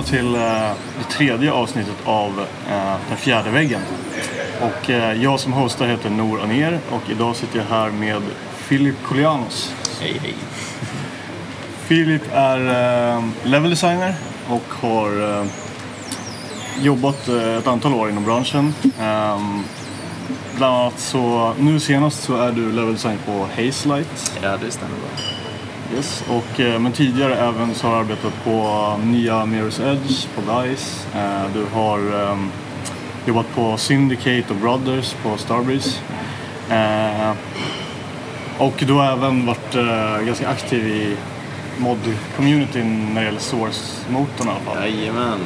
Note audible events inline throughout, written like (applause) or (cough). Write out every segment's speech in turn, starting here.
Välkomna till eh, det tredje avsnittet av eh, Den fjärde väggen. Och eh, jag som hostar heter Nor Aner och idag sitter jag här med Filip Kolianos. Hej, hej. Filip är level designer och har jobbat ett antal år inom branschen. Ehm, bland annat så, nu senast så är du level designer på Hazelight. Ja, det stämmer bra. Yes. Och, eh, men tidigare även så har du arbetat på eh, nya Mirror's Edge på DICE. Eh, du har ehm, jobbat på Syndicate och Brothers på Starbreeze. Och du har även varit ganska aktiv i mod-communityn när det gäller Source-motorn i alla fall. Jajamän.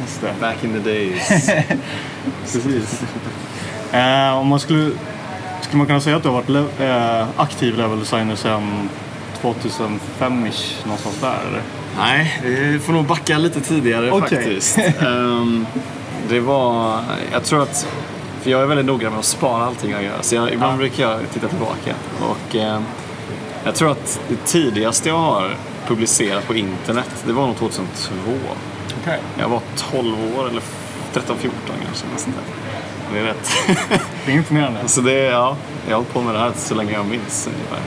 Just det. Back in the days. (laughs) Precis. Om man skulle, skulle man kunna säga att du har varit le- aktiv level designer sedan 2005-ish, någonstans där eller? Nej, vi får nog backa lite tidigare Okej. faktiskt. (laughs) Ehm, det var, jag tror att, för jag är väldigt noga med att spara allting jag gör. Så jag, ibland Ja. brukar jag titta tillbaka. Och ehm, jag tror att det tidigaste jag har publicerat på internet, det var nog 2002. Okej. Jag var 12 år, eller 13-14 kanske. något sånt där. Det är rätt. Det är imponerande. (laughs) Så det, ja, jag har hållit på med det här så länge jag minns ungefär.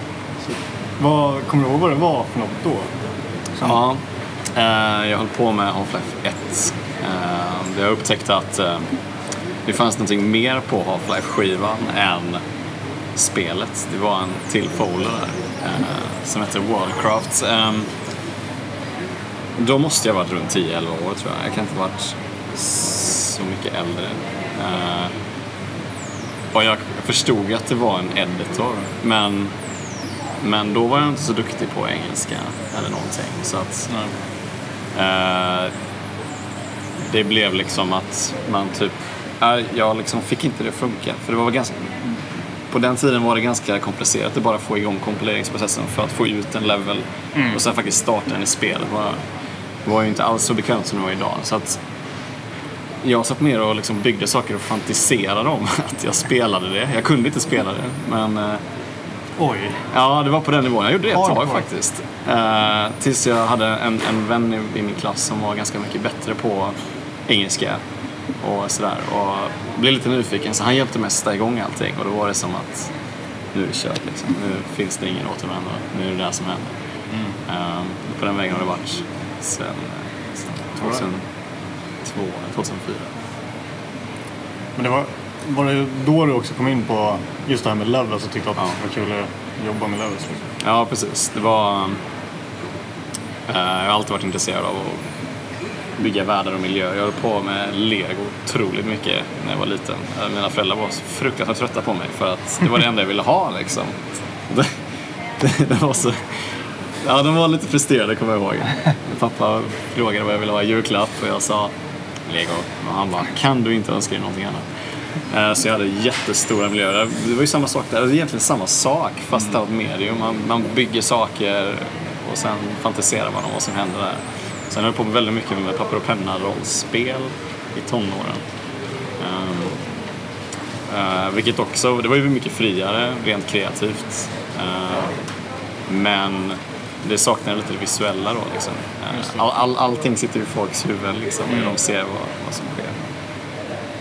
Vad, kommer du ihåg vad det var för något då? Ja, eh, jag höll på med Half-Life 1. Eh, jag upptäckte att eh, det fanns någonting mer på Half-Life-skivan än spelet. Det var en till folder där eh, som hette Worldcraft. Eh, då måste jag ha varit runt 10-11 år tror jag. Jag kan inte ha varit så mycket äldre. Eh, och jag förstod att det var en editor, men men då var jag inte så duktig på engelska eller någonting. Så att eh, det blev liksom att man typ, äh, jag liksom fick inte det att funka. För det var ganska, på den tiden var det ganska komplicerat att bara få igång kompileringsprocessen för att få ut en level och sen faktiskt starta den i. Det var, var ju inte alls så bekvämt som det var idag. Så att jag satt mer och liksom byggde saker och fantiserade om (laughs) att jag spelade det. Jag kunde inte spela det, men eh, Oj. Ja, det var på den nivån. Jag gjorde det ett tag faktiskt. Eh, tills jag hade en, en vän i, i min klass som var ganska mycket bättre på engelska och sådär. Och blev lite nyfiken så han hjälpte mig att sätta igång allting och då var det som att nu är det kört liksom. Nu finns det ingen återvändo. Nu är det det här som händer. Eh, på den vägen har det varit sen, sen 2002, 2004. Men det var, var det då du också kom in på just det här med levels och tyckte att Ja. det var kul att jobba med levels? liksom? Ja, precis. Det var... eh, jag har alltid varit intresserad av att bygga världar och miljöer. Jag höll på med lego otroligt mycket när jag var liten. Eh, Mina föräldrar var så fruktansvärt trötta på mig för att det var det enda jag ville ha liksom. (laughs) Det, det, det var så... Ja, de var lite frustrerade kommer jag ihåg. Pappa frågade vad jag ville ha i julklapp och jag sa lego. Och han bara, kan du inte önska dig någonting annat? Eh, Så jag hade jättestora miljöer. Det var ju samma sak där. Det är egentligen samma sak fast av ett medium. Man, man bygger saker och sen fantiserar man om vad som händer där. Sen höll jag på väldigt mycket med papper och penna rollspel i tonåren. Eh, vilket också, det var ju mycket friare rent kreativt. Eh, men det saknade lite det visuella då liksom. Eh, all, all, allting sitter i folks huvuden liksom och de ser vad, vad som sker.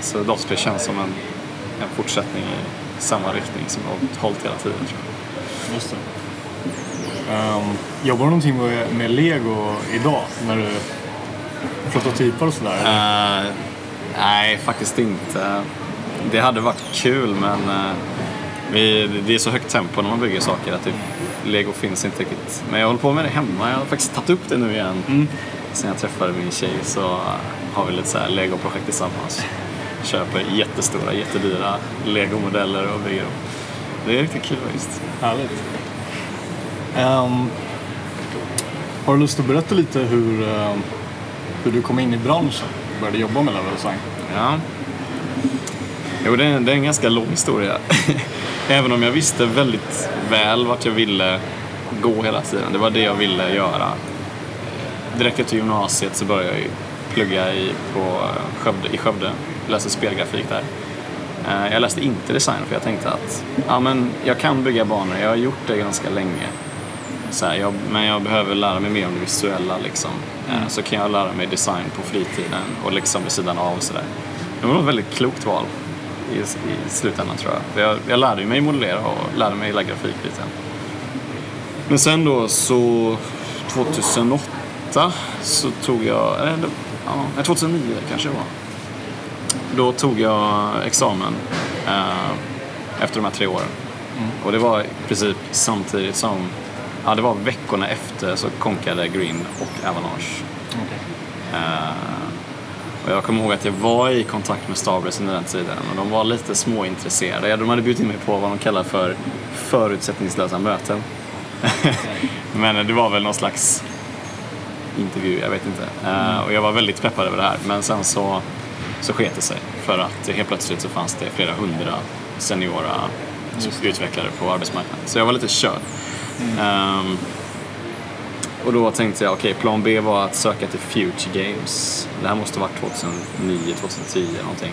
Så dataspel känns som en, en fortsättning i samma riktning som jag har hållit hela tiden tror jag. Just det. Um, jobbar du någonting med, med lego idag när du prototypar och sådär? Eh, nej, faktiskt inte. Det hade varit kul men eh, vi, det är så högt tempo när man bygger saker att det, lego finns inte riktigt. Men jag håller på med det hemma. Jag har faktiskt tagit upp det nu igen. Sen jag träffade min tjej så har vi lite så här lego-projekt tillsammans. Köper jättestora, jättedyra legomodeller och bygger dem. Det är riktigt kul faktiskt. Härligt. Ehm, har du lust att berätta lite hur, ehm, hur du kom in i branschen och började jobba med level design? Ja. Jo, det är, det är en ganska lång historia. (laughs) Även om jag visste väldigt väl vart jag ville gå hela tiden. Det var det jag ville göra. Direkt efter gymnasiet så började jag plugga i, på Skövde, i Skövde. Läste spelgrafik där. Eh, Jag läste inte design för jag tänkte att ja, men jag kan bygga banor. Jag har gjort det ganska länge. Så här, jag, men jag behöver lära mig mer om det visuella liksom. Eh, Så kan jag lära mig design på fritiden och liksom vid sidan av och sådär. Det var ett väldigt klokt val i, i slutändan tror jag. Jag. Jag lärde mig modellera och lärde mig gilla grafik lite. Men sen då så 2008 så tog jag, eller ja, nej, 2009 kanske det var. Då tog jag examen eh, efter de här tre åren. Och det var i princip samtidigt som, ja det var veckorna efter så konkade Green och Avalanche. Eh, och jag kommer ihåg att jag var i kontakt med Starbreeze under den tiden och de var lite småintresserade. De hade bjudit in mig på vad de kallar för förutsättningslösa möten. (laughs) Men det var väl någon slags intervju, jag vet inte. Eh, och jag var väldigt peppad över det här. Men sen så, så sket det sig. För att helt plötsligt så fanns det flera hundra seniora utvecklare på arbetsmarknaden. Så jag var lite körd. Ehm, och då tänkte jag, okej, plan B var att söka till Future Games. Det här måste ha varit 2009, 2010 någonting.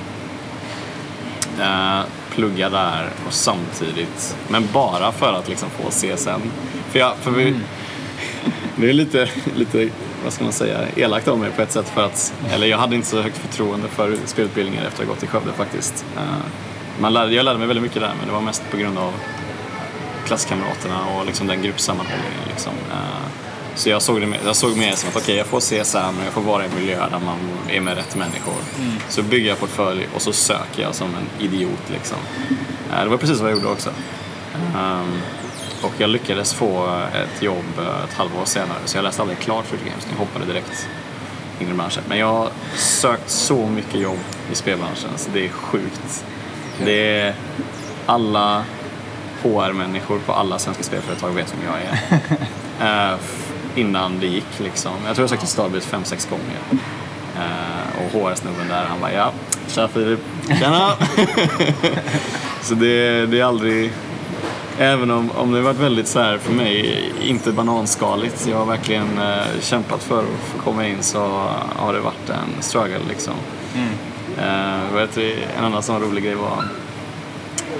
Eh, plugga där och samtidigt, men bara för att liksom få CSN. För, jag, för vi, (laughs) det är lite, lite, vad ska man säga, elakt av mig på ett sätt för att, eller jag hade inte så högt förtroende för spelutbildningar efter att ha gått i Skövde faktiskt. Eh, man lärde, jag lärde mig väldigt mycket där, men det var mest på grund av klasskamraterna och liksom den gruppsammanhållningen. Liksom. Eh, Så jag såg, det jag såg mer som att okej, jag får CSN och jag får vara i en miljö där man är med rätt människor. Så bygger jag portfölj och så söker jag som en idiot. Liksom. Eh, Det var precis vad jag gjorde också. Ehm, och jag lyckades få ett jobb eh, ett halvår senare, så jag läste aldrig klart Future Games. Jag hoppade direkt in i branschen. Men jag har sökt så mycket jobb i spelbranschen, så det är sjukt. Det är alla HR-människor på alla svenska spelföretag vet vem jag är. (laughs) Eh, f- innan det gick liksom. Jag tror jag sökte Starbreeze fem, sex gånger. Eh, och HR-snubben där, han bara ja, tja Filip, tjena! (laughs) (laughs) så det, det är aldrig, även om, om det varit väldigt så här för mig, inte bananskaligt. Jag har verkligen eh, kämpat för att få komma in så har det varit en struggle liksom. Eh, vet du, en annan sån rolig grej var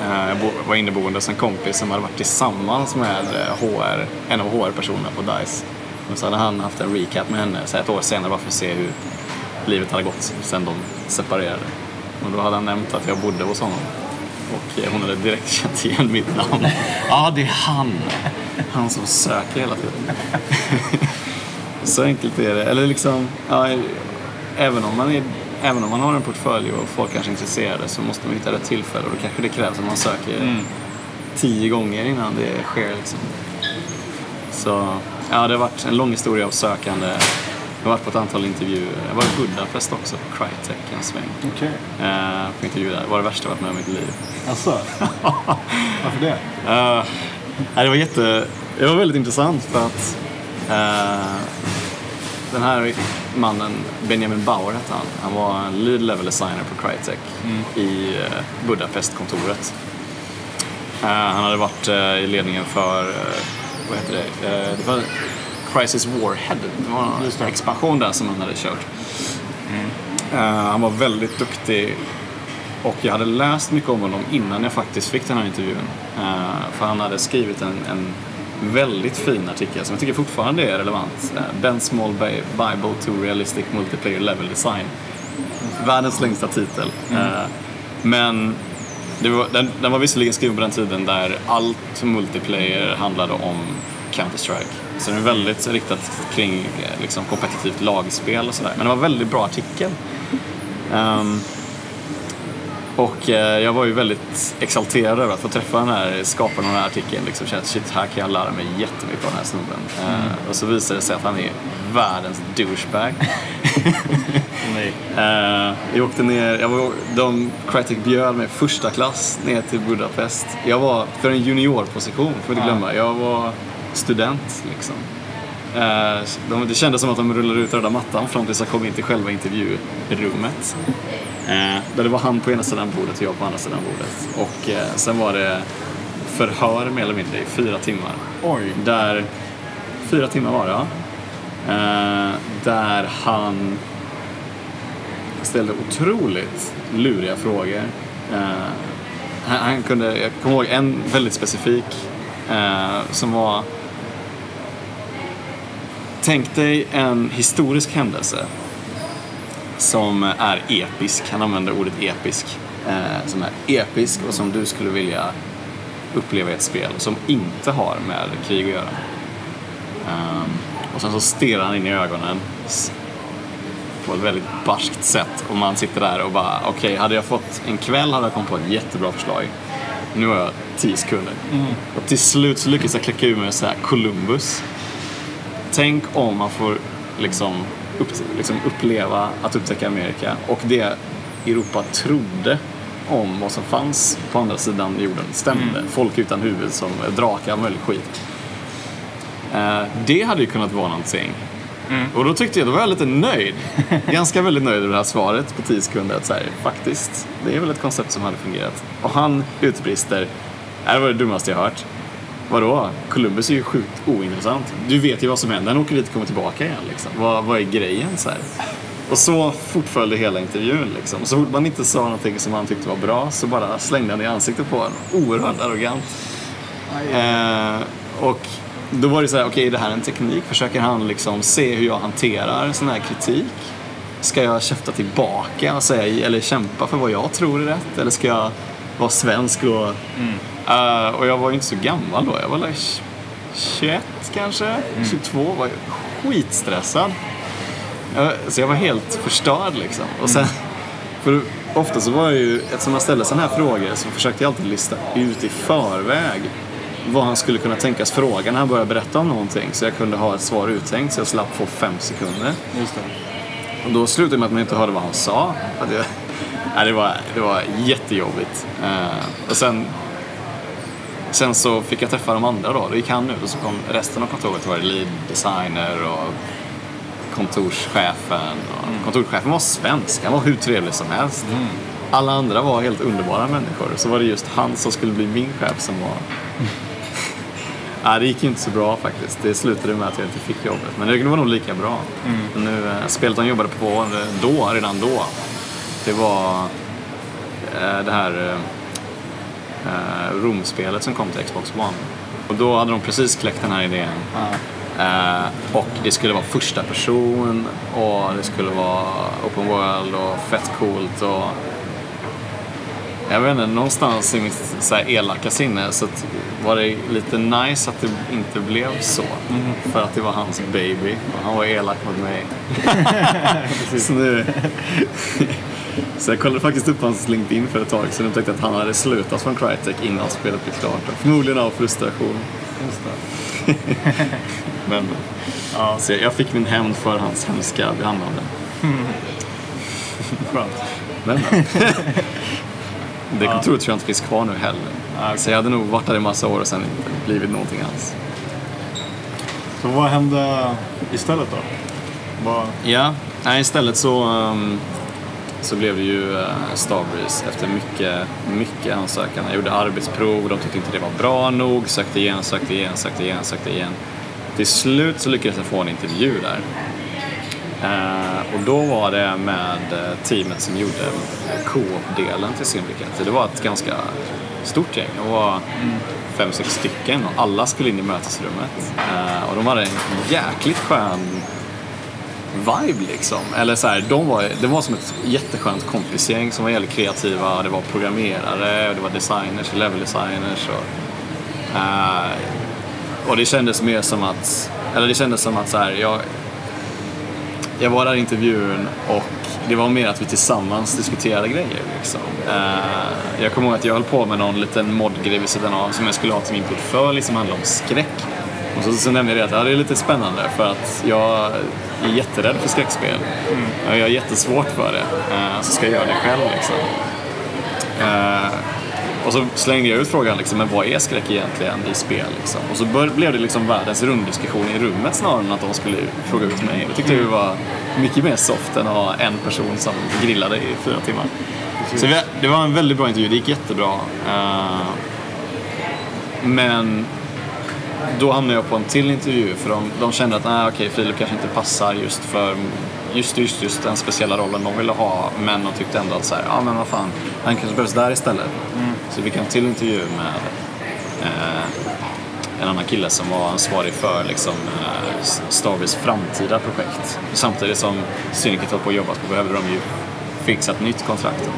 Eh, Jag var inneboende hos en kompis som hade varit tillsammans med eh, HR, en av HR-personerna på DICE. Och så hade han haft en recap med henne så ett år senare bara för att se hur livet hade gått sen de separerade. Och då hade han nämnt att jag bodde hos honom. Och hon hade direkt känt igen mitt namn. Ja, det är han! Han som söker hela tiden. (laughs) Så enkelt är det. Eller liksom, ja, även, om man är, även om man har en portfölj och folk kanske är intresserade så måste man hitta rätt tillfälle och då kanske det krävs att man söker tio gånger innan det sker. Liksom. Så ja, det har varit en lång historia av sökande. Jag har varit på ett antal intervjuer. Jag var i Budapest också, på Crytek en sväng. Okej. Eh, på intervju där. Det var det värsta jag varit med om i mitt liv. Alltså, varför det? (laughs) Uh, det var jätte... Det var väldigt intressant för att eh, den här mannen, Benjamin Bauer hette han. Han var en lead level designer på Crytek i uh, Budapest-kontoret. Eh, han hade varit eh, i ledningen för, eh, vad heter det, Eh, det var Crisis Warhead. Det var en expansion där som han hade kört. Eh, han var väldigt duktig och jag hade läst mycket om honom innan jag faktiskt fick den här intervjun. Eh, för han hade skrivit en, en väldigt fin artikel som jag tycker fortfarande är relevant. Eh, Ben Small Bi- Bible to Realistic Multiplayer Level Design. Världens längsta titel. Eh, men var, den, den var visserligen skriven på den tiden där allt multiplayer handlade om Counter-Strike. Så den är väldigt riktat kring liksom, kompetitivt lagspel och sådär. Men det var en väldigt bra artikel. Ehm, och eh, jag var ju väldigt exalterad över att få träffa den här skaparen av den här artikeln. Liksom kände shit, här kan jag lära mig jättemycket av den här snubben. Eh, och så visade det sig att han är världens douchebag. (laughs) Nej. Eh, vi åkte ner, jag var, de, Crytek bjöd mig första klass ner till Budapest. Jag var för en juniorposition, får du glömma. Jag var student liksom. Eh, de, det kändes som att de rullade ut röda mattan fram tills jag kom in till själva intervjurummet. Eh, där det var han på ena sidan bordet och jag på andra sidan bordet. Och eh, sen var det förhör mer eller mindre i fyra timmar. Oj. Där, fyra timmar var det ja. Där han ställde otroligt luriga frågor. Han, kunde, jag kommer ihåg en väldigt specifik som var tänk dig en historisk händelse som är episk. Han använder ordet episk. Eh, som är episk och som du skulle vilja uppleva i ett spel som inte har med krig att göra. Um, och sen så stirrar han in i ögonen på ett väldigt barskt sätt och man sitter där och bara okej, okay, hade jag fått en kväll hade jag kommit på ett jättebra förslag. Nu har jag tio sekunder. Och till slut så lyckas jag kläcka ur mig så här Columbus. Tänk om man får liksom, upp, liksom uppleva att upptäcka Amerika och det Europa trodde om vad som fanns på andra sidan jorden stämde. Folk utan huvud som drakar och möjlig skit. Eh, det hade ju kunnat vara någonting. Och då tyckte jag, då var jag lite nöjd. (laughs) Ganska väldigt nöjd över det här svaret på 10 sekunder. Att så här, faktiskt, det är väl ett koncept som hade fungerat. Och han utbrister, det var det dummaste jag hört. Vadå? Columbus är ju sjukt ointressant. Du vet ju vad som händer. Han åker dit och kommer tillbaka igen. Liksom. Vad, vad är grejen? Så här? Och så fortföljde hela intervjun. Liksom. Och så fort man inte sa någonting som han tyckte var bra så bara slängde han i ansiktet på en. Oerhört arrogant. Eh, och då var det så här, okej, okay, är det här en teknik? Försöker han liksom se hur jag hanterar sån här kritik? Ska jag käfta tillbaka och säga, eller kämpa för vad jag tror är rätt? Eller ska jag vara svensk och... Eh, och jag var ju inte så gammal då. Jag var like 21 kanske, 22. Var skitstressad. Eh, så jag var helt förstörd liksom. Och sen, för ofta så var jag ju, eftersom jag ställde sådana här frågor så försökte jag alltid lista ut i förväg vad han skulle kunna tänkas fråga när han började berätta om någonting. Så jag kunde ha ett svar uttänkt så jag slapp få fem sekunder. Just det. Och då slutade det med att man inte hörde vad han sa. Att jag, nej, det, var, det var jättejobbigt. Uh, och sen, sen så fick jag träffa de andra då. Då gick han ut och så kom resten av kontoret. Det var lead designer och kontorschefen. Och Kontorschefen var svensk. Han var hur trevlig som helst. Alla andra var helt underbara människor. Så var det just han som skulle bli min chef som var... (laughs) Nej, det gick ju inte så bra faktiskt. Det slutade med att jag inte fick jobbet. Men det var nog lika bra. Nu, eh, spelet han jobbade på eh, då, redan då, det var eh, det här eh, Room-spelet som kom till Xbox One. Och då hade de precis kläckt den här idén. Eh, och det skulle vara första person och det skulle vara open world och fett coolt. Och jag vet inte, någonstans i mitt så här elaka sinne så var det lite nice att det inte blev så. För att det var hans baby och han var elak mot mig. (laughs) (laughs) så nu... Så jag kollade faktiskt upp hans LinkedIn för ett tag sedan och upptäckte att han hade slutat från Crytek innan spelet blev klart. Förmodligen av frustration. (laughs) Men Ja. så jag fick min hämnd för hans hemska behandlande. (laughs) Skönt. Men, (laughs) det kontoret tror jag inte finns kvar nu heller. Okej. Så jag hade nog varit där i massa år och sen inte blivit någonting alls. Så vad hände istället då? Vad... Ja, nej, istället så, ehm, så blev det ju eh, Starbreeze efter mycket, mycket ansökan. Jag gjorde arbetsprov, de tyckte inte det var bra nog, sökte igen, sökte igen, sökte igen, sökte igen. Till slut så lyckades jag få en intervju där. Eh, och då var det med eh, teamet som gjorde co-op-delen till Syndicate. Det var ett ganska stort gäng. Det var fem, sex stycken och alla skulle in i mötesrummet. Och de hade en jäkligt skön vibe liksom. Eller så här, de var, det var som ett jätteskönt kompisgäng som var jävligt kreativa. Det var programmerare, och det var designers, level designers. Och, uh, och det kändes mer som att, eller det kändes som att så här, jag, jag var där i intervjun och det var mer att vi tillsammans diskuterade grejer. Liksom. Uh, jag kommer ihåg att jag höll på med någon liten modgrej vid sidan av som jag skulle ha till min portfölj som handlade om skräck. Och så, så nämnde jag det att ja, det är lite spännande för att jag är jätterädd för skräckspel. Jag har jättesvårt för det. Eh, så ska jag göra det själv liksom. Eh, och så slängde jag ut frågan, liksom, men vad är skräck egentligen i spel? Liksom? Och så bör, blev det liksom världens runddiskussion i rummet snarare än att de skulle fråga ut mig. Det tyckte jag var mycket mer soft än att ha en person som grillade i fyra timmar. Så det, det var en väldigt bra intervju, det gick jättebra. Eh, men då hamnade jag på en till intervju för de, de kände att nej, okej, Filip kanske inte passar just för just, just, just den speciella rollen de ville ha. Men de tyckte ändå att så här, ja men vad fan, han kanske behövs där istället. Så vi fick en till intervju med eh, en annan kille som var ansvarig för liksom, eh, Starbys framtida projekt. Samtidigt som Syndicate håller på att jobba på behöver de ju fixa ett nytt kontrakt.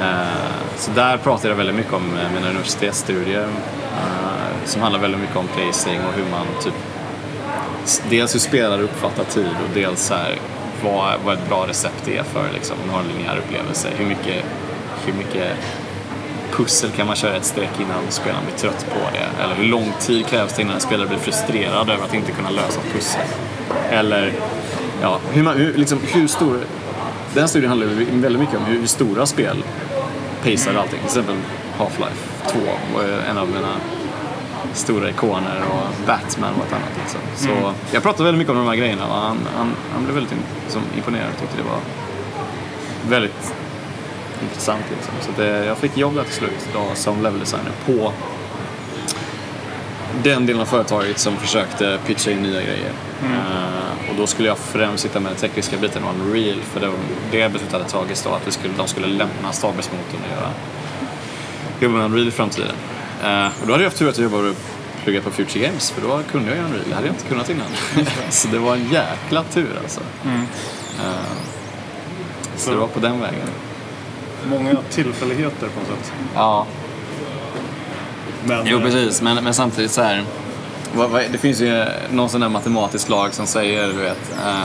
Eh, så där pratade jag väldigt mycket om eh, mina universitetsstudier eh, som handlar väldigt mycket om pacing och hur man typ dels hur spelare uppfattar tid och dels så här, vad, vad ett bra recept är för liksom, en linjär upplevelse. Hur mycket, hur mycket pussel kan man köra ett streck innan spelaren blir trött på det? Eller hur lång tid krävs det innan en spelare blir frustrerad över att inte kunna lösa ett pussel? Eller ja, hur, man, hur, liksom, hur stor... Den här studien handlar väldigt mycket om hur, hur stora spel pacear allting. Till exempel Half-Life 2 var ju en av mina stora ikoner och Batman och ett annat. Liksom. Så Mm. jag pratade väldigt mycket om de här grejerna och han, han, han blev väldigt liksom, imponerad och tyckte det var väldigt intressant. Liksom. Så det, jag fick jobb där till slut då, som level designer på den delen av företaget som försökte pitcha in nya grejer. Eh, och då skulle jag främst sitta med den tekniska biten och Unreal för det, det beslutet hade tagits då att vi skulle, de skulle lämna Starbase-motorn och göra, jobba med Unreal i framtiden. Eh, och då hade jag haft tur att jag jobbade och pluggade på Future Games för då kunde jag ju Unreal, det hade jag inte kunnat innan. (laughs) så det var en jäkla tur alltså. Eh, så det var på den vägen. Många tillfälligheter på något sätt. Ja, Men, Jo, eh, precis. Men, men samtidigt så här. Det finns ju någon sån där matematisk lag som säger, du vet, eh,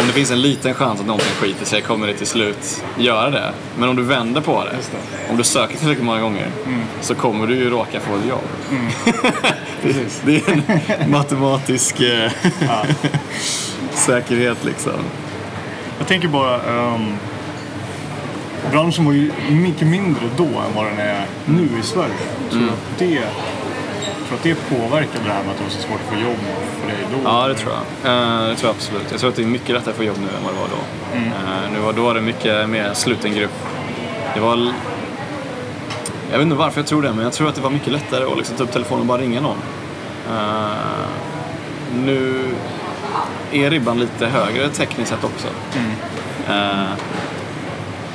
om det finns en liten chans att någonting skiter sig kommer det till slut göra det. Men om du vänder på det, om du söker tillräckligt många gånger, så kommer du ju råka få ett jobb. (laughs) Precis. Det är en matematisk eh, Ja. (laughs) säkerhet liksom. Jag tänker bara, ehm, branschen var ju mycket mindre då än vad den är nu i Sverige. Du att det, tror att det påverkade det här med att det var så svårt att få jobb för dig då? Ja, det tror jag. Eh, det tror jag absolut. Jag tror att det är mycket lättare att få jobb nu än vad det var då. Eh, nu var, då var det mycket mer sluten grupp. Det var... Jag vet inte varför jag tror det, men jag tror att det var mycket lättare att liksom ta upp telefonen och bara ringa någon. Eh, nu är ribban lite högre tekniskt sett också. Eh,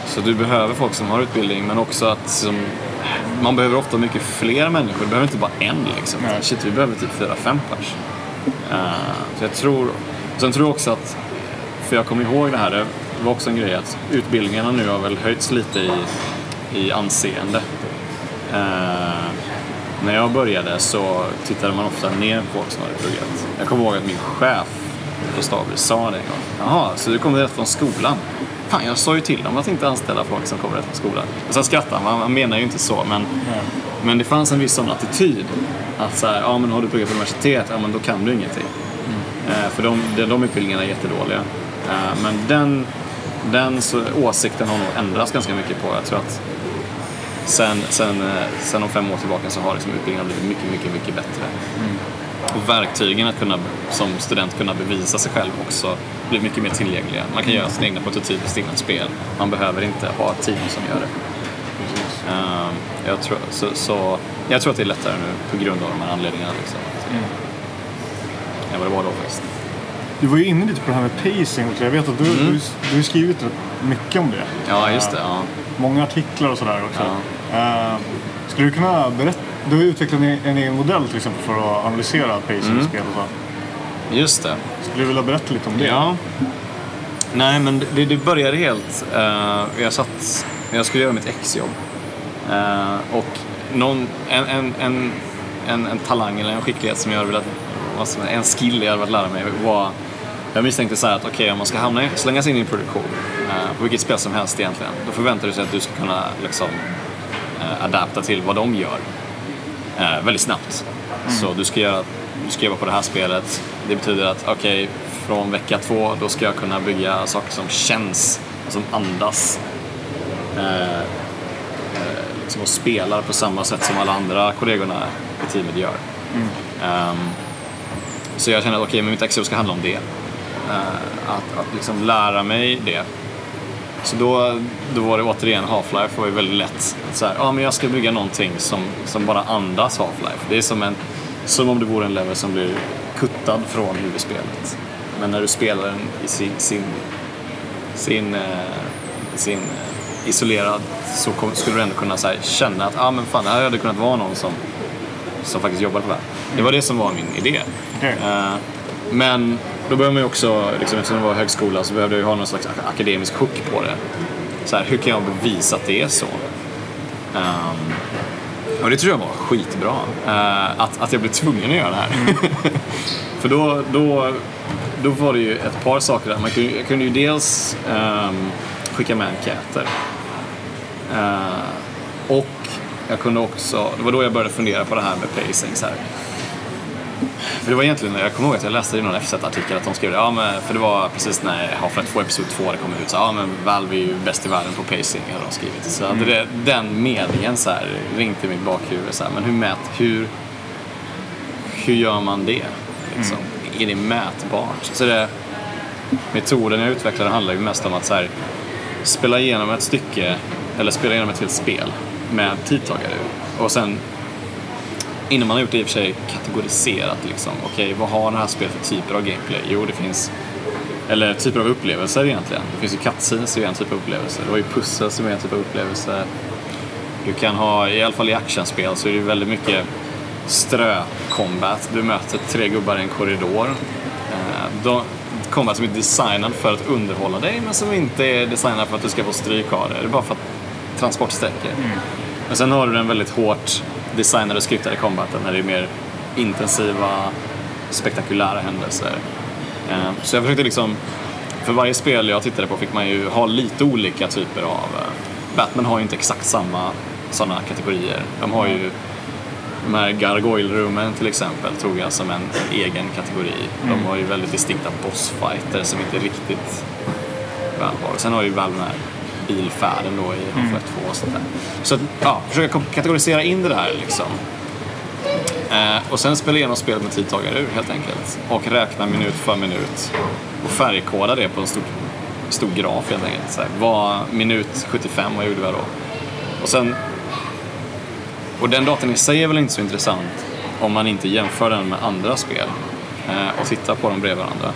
så du behöver folk som har utbildning, men också att som, man behöver ofta mycket fler människor. Du behöver inte bara en liksom. Nej. Shit, vi behöver typ fyra, fem pers. Eh, så jag tror, sen tror jag också att, för jag kommer ihåg det här, det var också en grej att utbildningarna nu har väl höjts lite i, i anseende. Eh, när jag började så tittade man ofta ner på folk som hade pluggat. Jag kommer ihåg att min chef på Starbreeze sa det en gång. Jaha, så du kommer rätt från skolan? Fan, jag sa ju till dem att inte anställa folk som kommer rätt från skolan. Och sen skrattade han, han menar ju inte så, men, Nej. men det fanns en viss sån attityd. Att så här, ja men har du pluggat på universitet, ja men då kan du ingenting. Eh, för de, de, de utbildningarna är jättedåliga. Eh, men den, den så, åsikten har nog ändrats ganska mycket på. Jag tror att sen, sen, eh, sen om fem år tillbaka så har liksom utbildningen blivit mycket, mycket, mycket bättre. Och verktygen att kunna, som student kunna bevisa sig själv också blir mycket mer tillgängliga. Man kan göra sina egna prototyper, sina egna spel. Man behöver inte ha ett team som gör det. Eh, jag, tror, så, så, jag tror att det är lättare nu på grund av de här anledningarna. Liksom, än vad det var då faktiskt. Du var ju inne lite på det här med pacing också. Jag vet att du, Mm. du, du har skrivit mycket om det. Ja, just det. Ja. Många artiklar och sådär också. Eh, skulle du kunna berätta? Du har utvecklat en, en egen modell till exempel för att analysera pacing Mm. och så. Just det. Skulle du vilja berätta lite om det? Ja. Nej, men det, det började helt... eh, jag satt... Jag skulle göra mitt exjobb. Uh, och någon, en, en, en, en, en talang eller en skicklighet som jag hade velat... En skill jag hade velat lära mig var... Jag misstänkte så här att okej, om man ska hamna slängas in i en produktion, eh, på vilket spel som helst egentligen, då förväntar du sig att du ska kunna liksom, eh, adapta till vad de gör eh, väldigt snabbt. Så du ska, göra, du ska jobba på det här spelet. Det betyder att okej, från vecka två då ska jag kunna bygga saker som känns, som andas. Eh, eh, liksom och spelar på samma sätt som alla andra kollegorna i teamet gör. Ehm, så jag kände att okej, men mitt exjobb ska handla om det. Eh, att, att liksom lära mig det. Så då, då var det återigen Half-Life var ju väldigt lätt. Så här, ja, men jag ska bygga någonting som, som bara andas Half-Life. Det är som, en, som om det vore en level som blir kuttad från huvudspelet. Men när du spelar den i sin, sin, sin, eh, sin eh, isolerad så skulle du ändå kunna här, känna att ah, men fan, här hade kunnat vara någon som, som faktiskt jobbar på det här. Det var det som var min idé. Eh, men då behöver man ju också, liksom, eftersom det var högskola, så behövde jag ju ha någon slags akademisk hook på det. Så här, hur kan jag bevisa att det är så? Um, och det tror jag var skitbra. uh, att, att jag blev tvungen att göra det här. (laughs) För då, då, då var det ju ett par saker där. Man kunde, jag kunde ju dels um, skicka med enkäter. Uh, och jag kunde också, det var då jag började fundera på det här med pacing. Så här. För det var egentligen, jag kommer ihåg att jag läste i någon FZ-artikel att de skrev det, ja men, för det var precis när Half-Life 2 Episod 2 hade kommit ut, så ja men Valve är ju bäst i världen på pacing, hade de skrivit. Så hade det, den meningen så här ringt i mitt bakhuvud, så här, men hur mät, hur, hur gör man det? Liksom? Är det mätbart? Så det, metoden jag utvecklade handlar ju mest om att så här, spela igenom ett stycke, eller spela igenom ett helt spel med tidtagare. Och sen innan man har gjort det i och för sig kategoriserat liksom. Okej, vad har det här spelet för typer av gameplay? Jo, det finns eller typer av upplevelser egentligen. Det finns ju cutscenes som är en typ av upplevelse. Det var ju pussel som är en typ av upplevelse. Du kan ha, i alla fall i actionspel så är det ju väldigt mycket strö-combat. Du möter tre gubbar i en korridor. Eh, de, combat som är designad för att underhålla dig men som inte är designad för att du ska få stryk av det. Det är bara för att transportsträckor. Men sen har du den väldigt hårt designade och skriptade combaten när det är mer intensiva, spektakulära händelser. Eh, Så jag försökte liksom, för varje spel jag tittade på fick man ju ha lite olika typer av... eh, Batman har ju inte exakt samma sådana kategorier. De har ju de här gargoyle-rummen till exempel tog jag som en, en egen kategori. De har ju väldigt distinkta bossfighter som inte riktigt Valve har. Sen har ju Valve den här bilfärden då i Half-Life 2 och sånt där. Så att, ja, försöka kategorisera in det där liksom. Eh, och sen spela igenom spelet med tidtagare ur helt enkelt. Och räkna minut för minut. Och färgkoda det på en stor, stor graf helt enkelt. Så här, vad, minut 75, vad gjorde jag då? Och sen... Och den datan i sig är väl inte så intressant om man inte jämför den med andra spel eh, och tittar på dem bredvid varandra.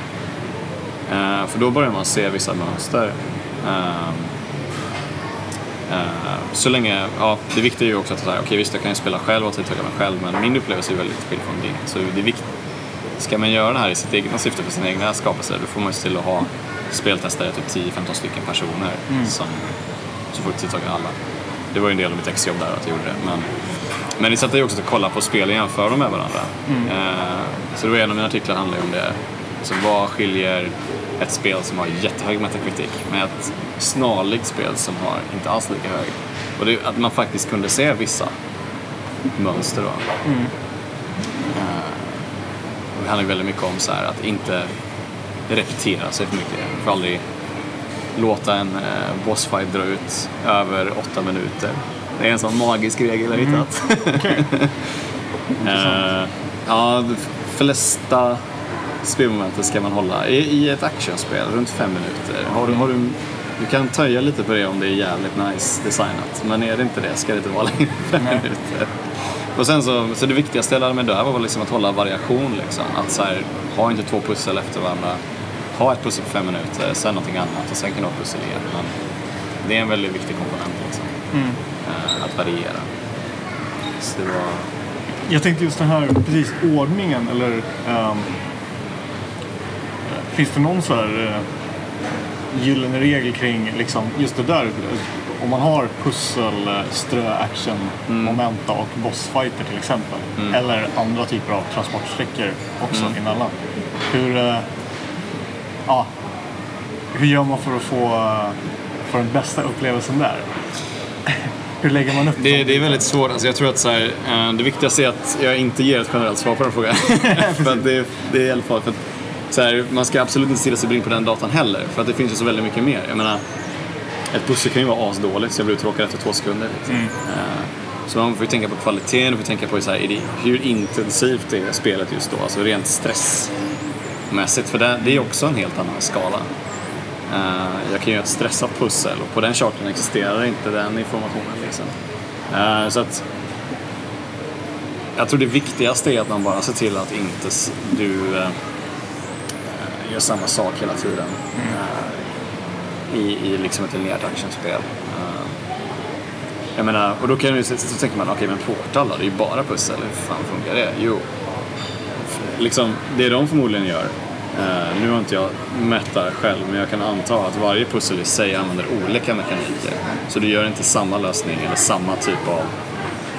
Eh, för då börjar man se vissa mönster. Eh, så länge, ja, det viktiga är ju också att säga, okej visst jag kan ju spela själv och tidtagga mig själv men min upplevelse är väldigt skild från din. Så det är viktigt. Ska man göra det här i sitt egna syfte för sina egna skapelser då får man ju se till att ha speltestare, typ 10-15 stycken personer som så får tidtagga alla. Det var ju en del av mitt exjobb där att jag gjorde det. Men, men det sätter ju också att kolla på spel och jämföra dem med varandra. Eh, så det var en av mina artiklar handlar ju om det. Så vad skiljer ett spel som har jättehög metacritic med ett snarlikt spel som har inte alls lika hög. Och det att man faktiskt kunde se vissa mönster då. Eh, och det handlar ju väldigt mycket om så här att inte repetera sig för mycket. Får aldrig låta en eh, bossfight dra ut över åtta minuter. Det är en sån magisk regel jag har hittat. Okej. (laughs) Eh, ja, de flesta spelmomenten ska man hålla i, i ett actionspel runt fem minuter. Har du, har du, du kan töja lite på det om det är jävligt nice designat. Men är det inte det ska det inte vara längre än fem Nej. minuter. Och sen så, så det viktigaste jag lärde mig där var liksom att hålla variation. Liksom. Att så här, ha inte två pussel efter varandra. Ha ett pussel på fem minuter, sen någonting annat och sen kan du ha pussel igen. Men det är en väldigt viktig komponent liksom. Eh, att variera. Så det var... Jag tänkte just den här, precis ordningen eller ehm, finns det någon så här uh, gyllene regel kring liksom just det där? Om man har pussel, eh, strö, action, momenta och bossfighter till exempel. Eller andra typer av transportsträckor också emellan. Hur, eh, ja, hur gör man för att få uh, för den bästa upplevelsen där? (laughs) hur lägger man upp Det, det är väldigt svårt. Alltså jag tror att så här, eh, det viktigaste är att jag inte ger ett generellt svar på den frågan. (laughs) (laughs) för det, det är i alla fall för att, så här, man ska absolut inte stirra sig blind på den datan heller. För att det finns ju så väldigt mycket mer. Jag menar, ett pussel kan ju vara asdåligt så jag blir uttråkad efter två sekunder. Liksom. Eh, Så man får ju tänka på kvaliteten, man får tänka på så här, är det, hur intensivt är spelet just då, alltså rent stressmässigt. För det, det är också en helt annan skala. Eh, jag kan göra ett stressat pussel och på den charten existerar inte den informationen. Liksom. Eh, så att jag tror det viktigaste är att man bara ser till att inte du gör samma sak hela tiden. Eh, I, I liksom ett linjärt actionspel. Eh, jag menar, och då kan ju, så, så tänker man, okej men Portal då, det är ju bara pussel, hur fan funkar det? Jo, liksom, det de förmodligen gör, eh, nu har inte jag mätt det här själv, men jag kan anta att varje pussel i sig använder olika mekaniker. Så du gör inte samma lösning eller samma typ av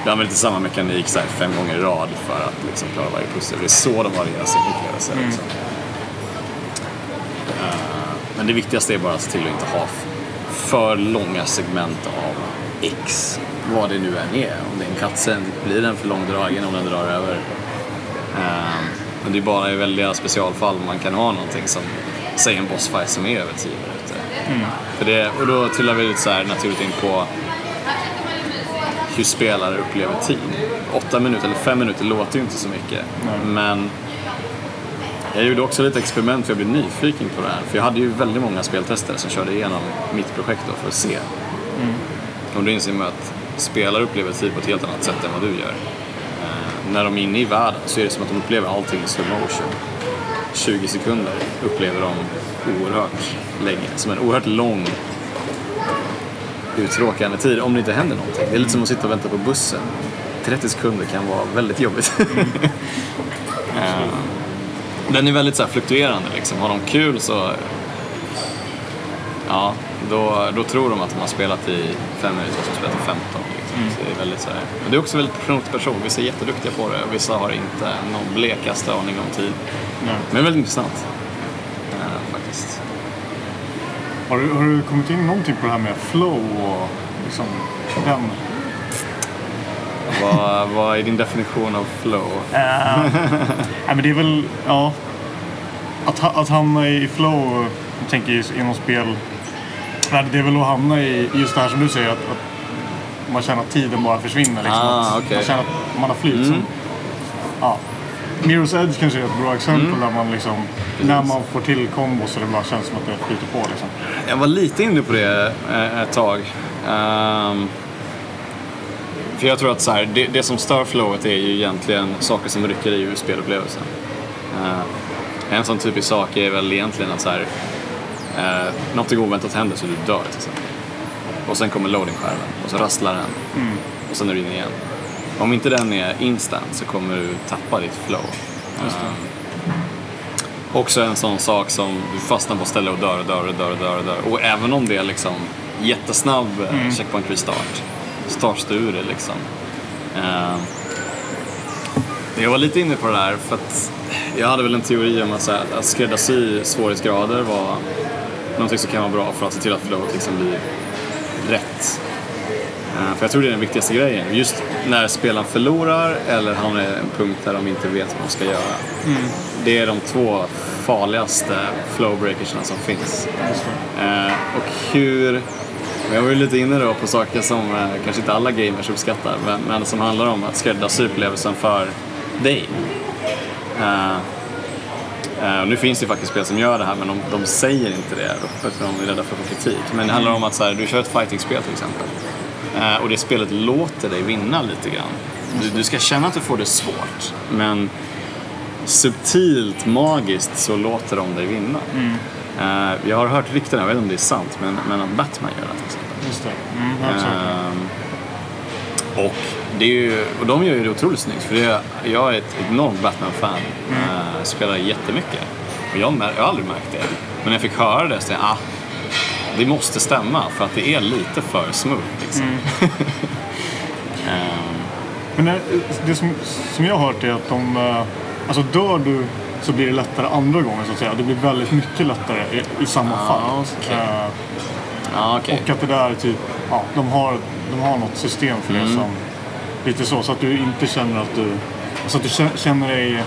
du använder inte samma mekanik så här, fem gånger i rad för att liksom, klara varje pussel. Det är så de varierar sin upplevelse. Liksom. Eh, men det viktigaste är bara att se till att inte ha för långa segment av X, vad det nu än är. Om det är en cutscene, blir den för långdragen om den drar över? Eh, Men det är bara i väldiga specialfall man kan ha någonting som, säg en bossfight som är över 10 minuter. För det, och då trillar vi lite så här naturligt in på hur spelare upplever tid. Åtta minuter eller fem minuter låter ju inte så mycket. Men jag gjorde också lite experiment för jag blev nyfiken på det här. För jag hade ju väldigt många speltestare som körde igenom mitt projekt då för att se. Och då inser man att spelare upplever tid på ett helt annat sätt än vad du gör. Eh, när de är inne i världen så är det som att de upplever allting i slow motion. 20 sekunder upplever de oerhört länge. Som en oerhört lång uttråkande tid om det inte händer någonting. Det är lite som att sitta och vänta på bussen. 30 sekunder kan vara väldigt jobbigt. (laughs) Eh, Den är väldigt så här fluktuerande liksom. Har de kul så Ja, då, då tror de att de har spelat i fem minuter och så spelat i 15. Liksom. Så det är väldigt så här. Men det är också väldigt person till person. Vissa är jätteduktiga på det och vissa har inte någon blekaste aning om tid. Nej. Men det är väldigt intressant. Eh, faktiskt. Har du, har du kommit in någonting på det här med flow och liksom den? Vad, vad är din definition av flow? Eh, nej, men det är väl, ja. Att, att hamna i flow, jag tänker inom spel. Det är väl att hamna i just det här som du säger. Att, att man känner att tiden bara försvinner. Liksom. Ah, okej. Man känner att man har flyt. Mm. Ja. Mirror's Edge kanske är ett bra exempel där man liksom, när man får till kombos så det bara känns som att det flyter på. Liksom. Jag var lite inne på det eh, ett tag. Ehm, för jag tror att så här, det, det som stör flowet är ju egentligen saker som rycker i ur spelupplevelsen. Eh, en sån typisk sak är väl egentligen att så här, uh, något oväntat händer så du dör till exempel. Och sen kommer loadingskärmen och så rasslar den och sen är du inne igen. Om inte den är instant så kommer du tappa ditt flow. Ehm, Också en sån sak som du fastnar på ställe och dör och dör och dör och dör och dör. Och även om det är liksom jättesnabb mm. checkpoint restart du ur det liksom. Eh, jag var lite inne på det där för att jag hade väl en teori om att, så här, att skräddarsy svårighetsgrader var någonting som kan vara bra för att se till att flowet liksom blir rätt. Eh, För jag tror det är den viktigaste grejen. Just när spelaren förlorar eller hamnar i en punkt där de inte vet vad de ska göra. Det är de två farligaste flowbreakersna som finns. Eh, och hur... Jag var ju lite inne då på saker som eh, kanske inte alla gamers uppskattar, men, men som handlar om att skräddarsy upplevelsen för dig. Uh, uh, nu finns det ju faktiskt spel som gör det här, men de, de säger inte det öppet för de är rädda för att få kritik. Men det handlar om att så här, du kör ett fighting-spel till exempel. uh, och det spelet låter dig vinna lite grann. Du, du ska känna att du får det svårt, men subtilt, magiskt så låter de dig vinna. Mm. Eh, jag har hört rykten, jag vet inte om det är sant, men, men att Batman gör det till exempel. Just det. Mm. Ehm, och, det är ju, och de gör ju det otroligt snyggt, för är, jag är ett enormt Batman-fan. Mm. spelar jättemycket. Och jag, jag har aldrig märkt det. Men när jag fick höra det så tänkte jag, ah, det måste stämma för att det är lite för smooth. Liksom. (laughs) Ehm, Men det, det som, som jag har hört är att de, alltså dör du så blir det lättare andra gången så att säga. Det blir väldigt mycket lättare i, i samma Ah, fall. okej. Eh, ja, okej. och att det där är typ, ja, de har, de har något system för Mm. det som, lite så, så att du inte känner att du, alltså att du kä- känner dig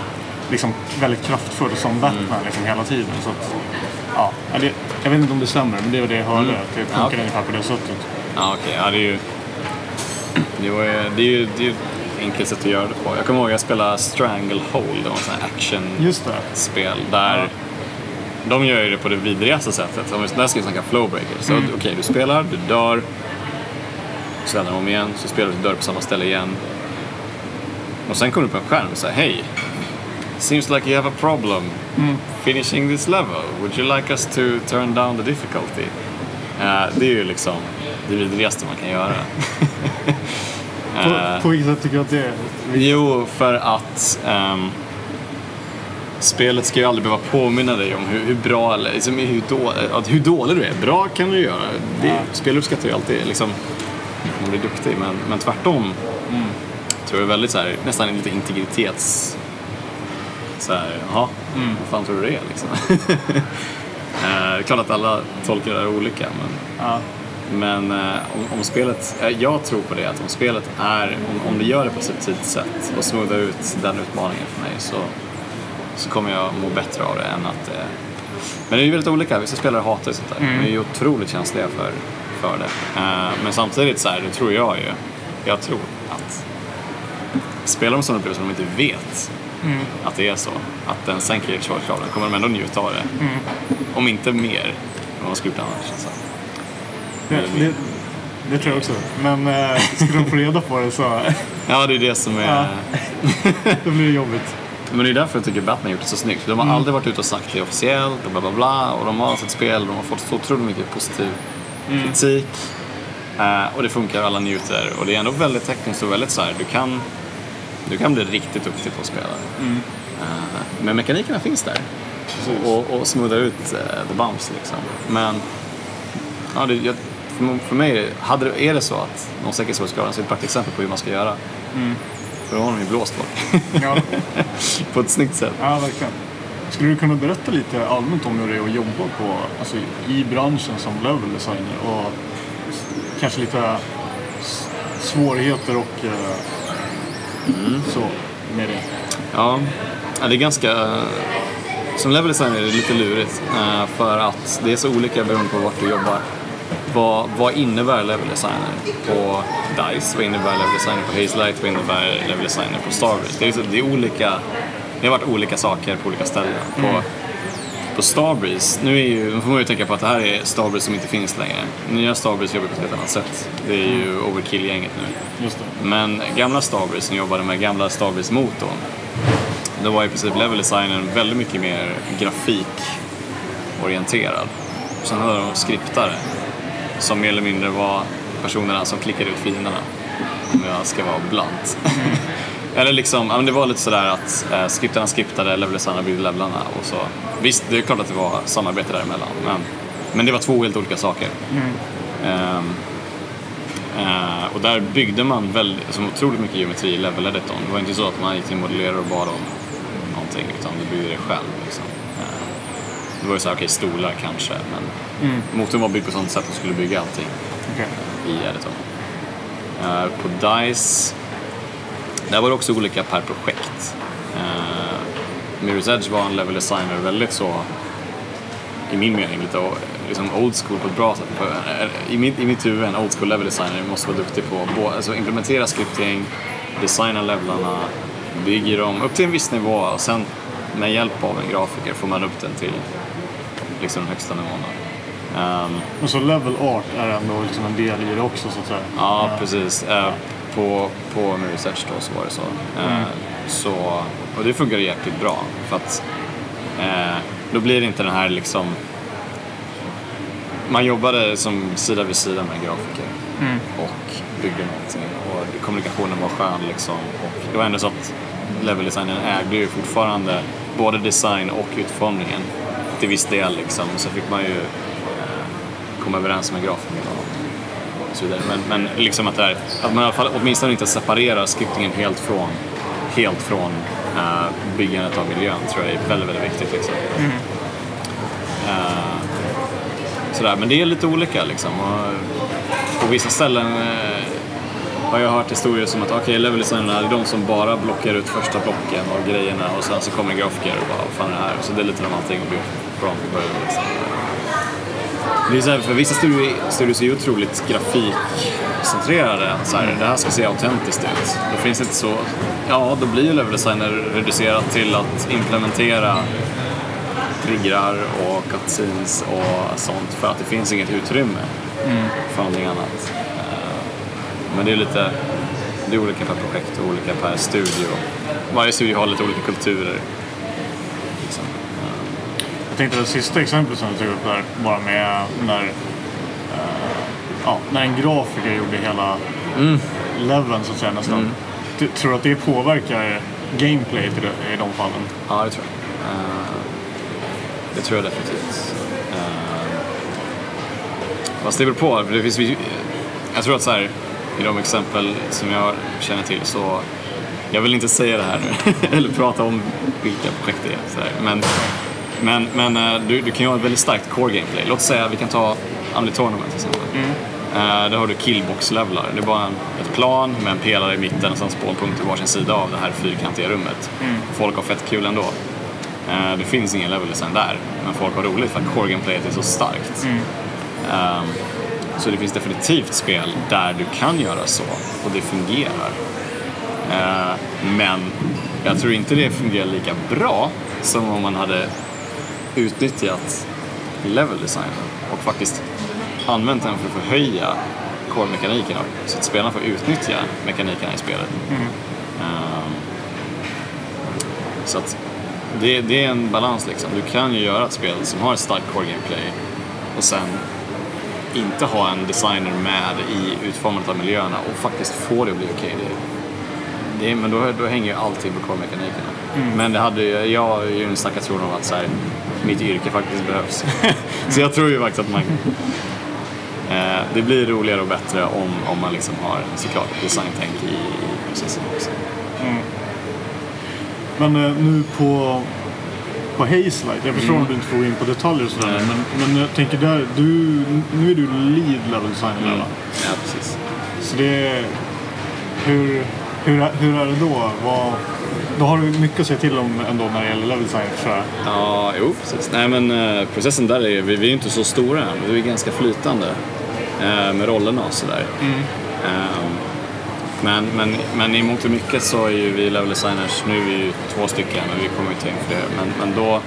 liksom väldigt kraftfull som Batman Mm. liksom hela tiden. Så att, ja, det, jag vet inte om det stämmer, men det var det jag hörde. Mm. Att det funkar okej. ungefär på det sättet. Ja, okej. Ja, det är ju... Det, var, ju- det är ju det är ju enkelt sätt att göra det på. Jag kommer ihåg att jag spelade Stranglehold, det var här actionspel där Ja. de gör ju det på det vidrigaste sättet. Om där ska vi snacka flowbreaker. Så okej, du spelar, du dör, så vänder de om igen, så spelar du, du dör på samma ställe igen. Och sen kommer du på en skärm och säger hej, seems like you have a problem finishing this level. Would you like us to turn down the difficulty? Eh, det är ju liksom det vidrigaste man kan göra. (laughs) På, Eh, på vilket sätt tycker du att det är? Jo, för att ehm, spelet ska ju aldrig behöva påminna dig om hur, hur bra eller liksom, hur, då, att hur dålig du är. Bra kan du göra. Det, Ja. Spel uppskattar ju alltid liksom, om du är duktig, men, men tvärtom tror jag är väldigt så här, nästan lite integritets... Så här, jaha, vad fan tror du det är liksom? (laughs) Eh, det är klart att alla tolkar det olika, men Ja. Men eh, om, om spelet, eh, jag tror på det att om spelet är, om, om det gör det på ett subtilt sätt och smoothar ut den utmaningen för mig så, så kommer jag må bättre av det än att eh, Men det är ju väldigt olika, vissa spelare hatar ju sånt där. De är ju otroligt känsliga för, för det. Eh, men samtidigt så här, det tror jag ju, jag tror att spelar de sådana upplevelser som de inte vet att det är så, att den sänker svårighetsgraden, kommer de ändå njuta av det. Om inte mer än vad de skulle gjort annars. Alltså. Det, det, det tror jag också. Men eh, skulle de få reda på det så (laughs) Ja, det är det som är... Ja. (laughs) då blir det jobbigt. Men det är därför jag tycker Batman gjort det så snyggt. De har aldrig varit ute och sagt det officiellt och bla bla bla. Och de har sitt spel, de har fått så otroligt mycket positiv kritik. Eh, och det funkar, alla njuter. Och det är ändå väldigt tekniskt och väldigt så här, du kan, du kan bli riktigt duktig på att spela. Eh, men mekanikerna finns där. Och, och smoothar ut eh, the bumps liksom. Men ja, det, jag, för, för mig, hade, är det så att sänker svårighetsgraden så är det ett praktexempel på hur man ska göra. För då har de ju blåst folk. Ja, (laughs) på ett snyggt sätt. ja, verkligen. Skulle du kunna berätta lite allmänt om hur det är att jobba på, alltså, i branschen som level designer och kanske lite svårigheter och eh, så med det? Ja, det är ganska... Som level designer är det lite lurigt eh, för att det är så olika beroende på vart du jobbar. Vad, vad innebär level designer på DICE? Vad innebär level designer på Hazelight? Vad innebär level designer på Starbreeze? Det är, det är olika... Det har varit olika saker på olika ställen. På, på Starbreeze, nu är ju, får man ju tänka på att det här är Starbreeze som inte finns längre. Nya Starbreeze jobbar på ett helt annat sätt. Det är ju Overkill-gänget nu. Men gamla Starbreeze som jobbade med gamla Starbreeze-motorn, då var i princip level designen väldigt mycket mer grafikorienterad. Sen hade de skriptare som mer eller mindre var personerna som klickade ut fienderna. Om jag ska vara blunt. (laughs) eller liksom, ja, men det var lite sådär att eh, skriptarna skriptade, level designerna byggde levlarna och så. Visst, det är klart att det var samarbete däremellan, men, men det var två helt olika saker. Ehm, Eh, och där byggde man väldigt, alltså, otroligt mycket geometri i level editorn. Det var inte så att man gick till en modellerare och bad om någonting, utan du byggde det själv. Liksom. Det var ju såhär, okej, stolar kanske, men motorn var byggd på sånt sätt att du skulle bygga allting Okej. i editorn. Eh, på DICE, där var det också olika per projekt. Uh, Mirror's Edge var en level designer väldigt så, i min mening, lite liksom old school på ett bra sätt. Eh, I mitt, I mitt huvud, en old school level designer måste vara duktig på att alltså, implementera scripting, designa levlarna, bygger dem upp till en viss nivå och sen med hjälp av en grafiker får man upp den till liksom, den högsta nivån. då. Ehm, Och så level art är ändå liksom en del i det också så att säga. Ja, precis. Eh, på, på Mirror's Edge då så var det så. Eh, så. Och det funkar jäkligt bra. För att eh, då blir det inte den här liksom... Man jobbade som sida vid sida med grafiker och byggde någonting. Och kommunikationen var skön liksom. Och det var ändå så att leveldesignen ägde ju fortfarande både design och utformningen till viss del liksom. Så fick man ju eh, komma överens med grafiken och så vidare. Men, men liksom att, det är, att man i alla fall åtminstone inte separerar scriptingen helt från, helt från uh, byggandet av miljön tror jag är väldigt, väldigt viktigt. Liksom. Eh, sådär. Men det är lite olika liksom. Och på vissa ställen eh, har jag hört historier som att okej, okay, level designerna är de som bara blockar ut första blocken och grejerna och sen så kommer grafiker och bara vad fan är det här? Så det är lite allting och blir bra från början. Liksom. Det är så här, för vissa studios, studios är ju otroligt grafikcentrerade. Så här, det här ska se autentiskt ut. Då finns det inte så... Ja, då blir ju level designer reducerat till att implementera triggrar och cutscenes och sånt för att det finns inget utrymme för någonting annat. Eh, Men det är lite... Det är olika per projekt och olika per studio. Varje studio har lite olika kulturer. Liksom. Jag tänkte det sista exemplet som du tog upp där, bara med när, eh, ja, när en grafiker gjorde hela leveln så att säga nästan. Du, tror du att det påverkar gameplayet i, de- i de fallen? Ja, det tror jag. Eh, det tror jag definitivt. Eh, fast det beror på, för det finns, jag tror att så här, i de exempel som jag känner till så, jag vill inte säga det här nu, (laughs) eller prata om vilka projekt det är. Så här. Men, men, men eh, du, du kan ju ha ett väldigt starkt core gameplay. Låt säga, vi kan ta Unreal Tournament till exempel. Eh, Där har du killbox-levlar. Det är bara en, ett plan med en pelare i mitten och sen spånpunkter på varsin sida av det här fyrkantiga rummet. Folk har fett kul ändå. Eh, Det finns ingen level design där, men folk har roligt för att core gameplayet är så starkt. Ehm, Så det finns definitivt spel där du kan göra så och det fungerar. Men jag tror inte det fungerar lika bra som om man hade utnyttjat level designen och faktiskt använt den för att förhöja core-mekanikerna så att spelarna får utnyttja mekanikerna i spelet. Ehm, så att det, det är en balans liksom. Du kan ju göra ett spel som har ett starkt core-gameplay och sen inte ha en designer med i utformandet av miljöerna och faktiskt få det att bli okej. Det, det, är- men då, då hänger ju allting på core-mekanikerna. Men det hade, jag är ju en starka tron om att så här, mitt yrke faktiskt behövs. (laughs) så jag tror ju faktiskt att man Eh, det blir roligare och bättre om, om man liksom har såklart designtänk i, i processen också. Men eh, nu på, på Hazelight, jag förstår Mm. att du inte får in på detaljer och sådär, men, men jag tänker där, du, nu är du lead level designer där, va? Ja, precis. Så det är, hur, hur, hur är det då? Vad, då har du mycket att säga till om ändå när det gäller level design tror jag. Ja, jo precis. Nej men eh, processen där är, vi, vi är inte så stora än, vi är ganska flytande eh, med rollerna och sådär. Eh, men, men, men i mångt och mycket så är ju vi level designers, nu är vi ju två stycken men vi kommer ju in fler. Men, men då,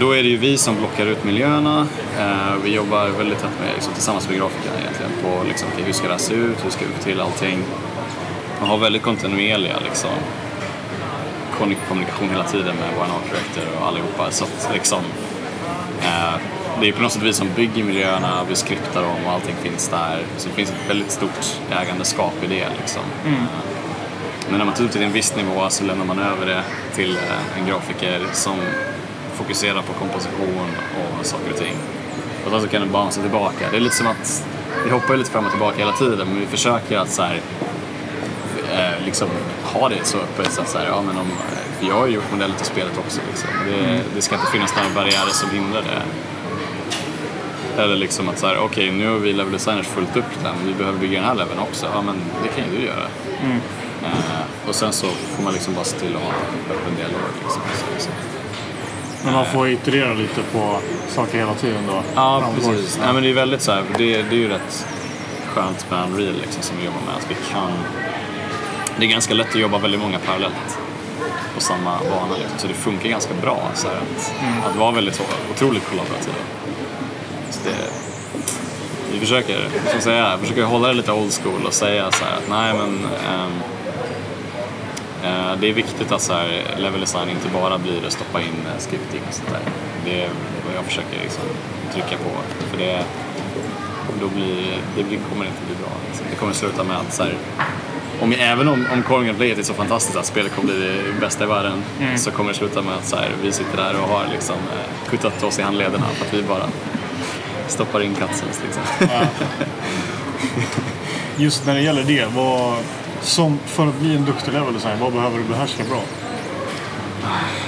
då är det ju vi som blockar ut miljöerna. Eh, vi jobbar väldigt tätt med, liksom, tillsammans med grafikerna egentligen på liksom, hur ska det här se ut, hur ska vi få till allting. Man har väldigt kontinuerliga liksom, kommunikation hela tiden med vår art director och allihopa. Så att liksom, eh, det är på något sätt vi som bygger miljöerna, vi skriptar dem och allting finns där. Så det finns ett väldigt stort ägandeskap i det. Liksom. Eh, Men när man tar ut det till en viss nivå så lämnar man över det till eh, en grafiker som fokuserar på komposition och saker och ting. Och då så kan den bouncea tillbaka. Det är lite som att vi hoppar lite fram och tillbaka hela tiden men vi försöker att så här, eh, liksom ha det så öppet så att så här, ja, men om, för jag har ju gjort modeller till spelet också. Liksom. Det, det ska inte finnas några barriärer som hindrar det. Eller liksom att så här, okej nu har vi level designers fullt upp den, vi behöver bygga den här leveln också. Ja men det kan ju du göra. Eh, och sen så får man liksom bara se till att ha en öppen dialog. Liksom. Så, så. Men man får iterera lite på saker hela tiden då. Ja, precis. Nej, men det är väldigt så här, det, det är ju rätt skönt med Unreal liksom, som vi jobbar med. Att vi kan, det är ganska lätt att jobba väldigt många parallellt på samma bana. Liksom, så det funkar ganska bra. Så här, att, att vara väldigt otroligt kollaborativa. Så det, vi försöker, som säga, försöker hålla det lite old school och säga så här att nej men Eh, Det är viktigt att så här, level design inte bara blir att stoppa in scripting och sånt där. Det är vad jag försöker liksom trycka på. För det, då blir, det blir, kommer inte bli bra. Liksom. Det kommer sluta med att så här, om, även om, om core gameplayet är så fantastiskt att spelet kommer bli det bästa i världen så kommer det sluta med att så här, vi sitter där och har liksom, eh, kuttat oss i handlederna för att vi bara stoppar in cutscenes. Liksom. (laughs) Just när det gäller det, vad, som, för att bli en duktig level designer, vad behöver du behärska bra?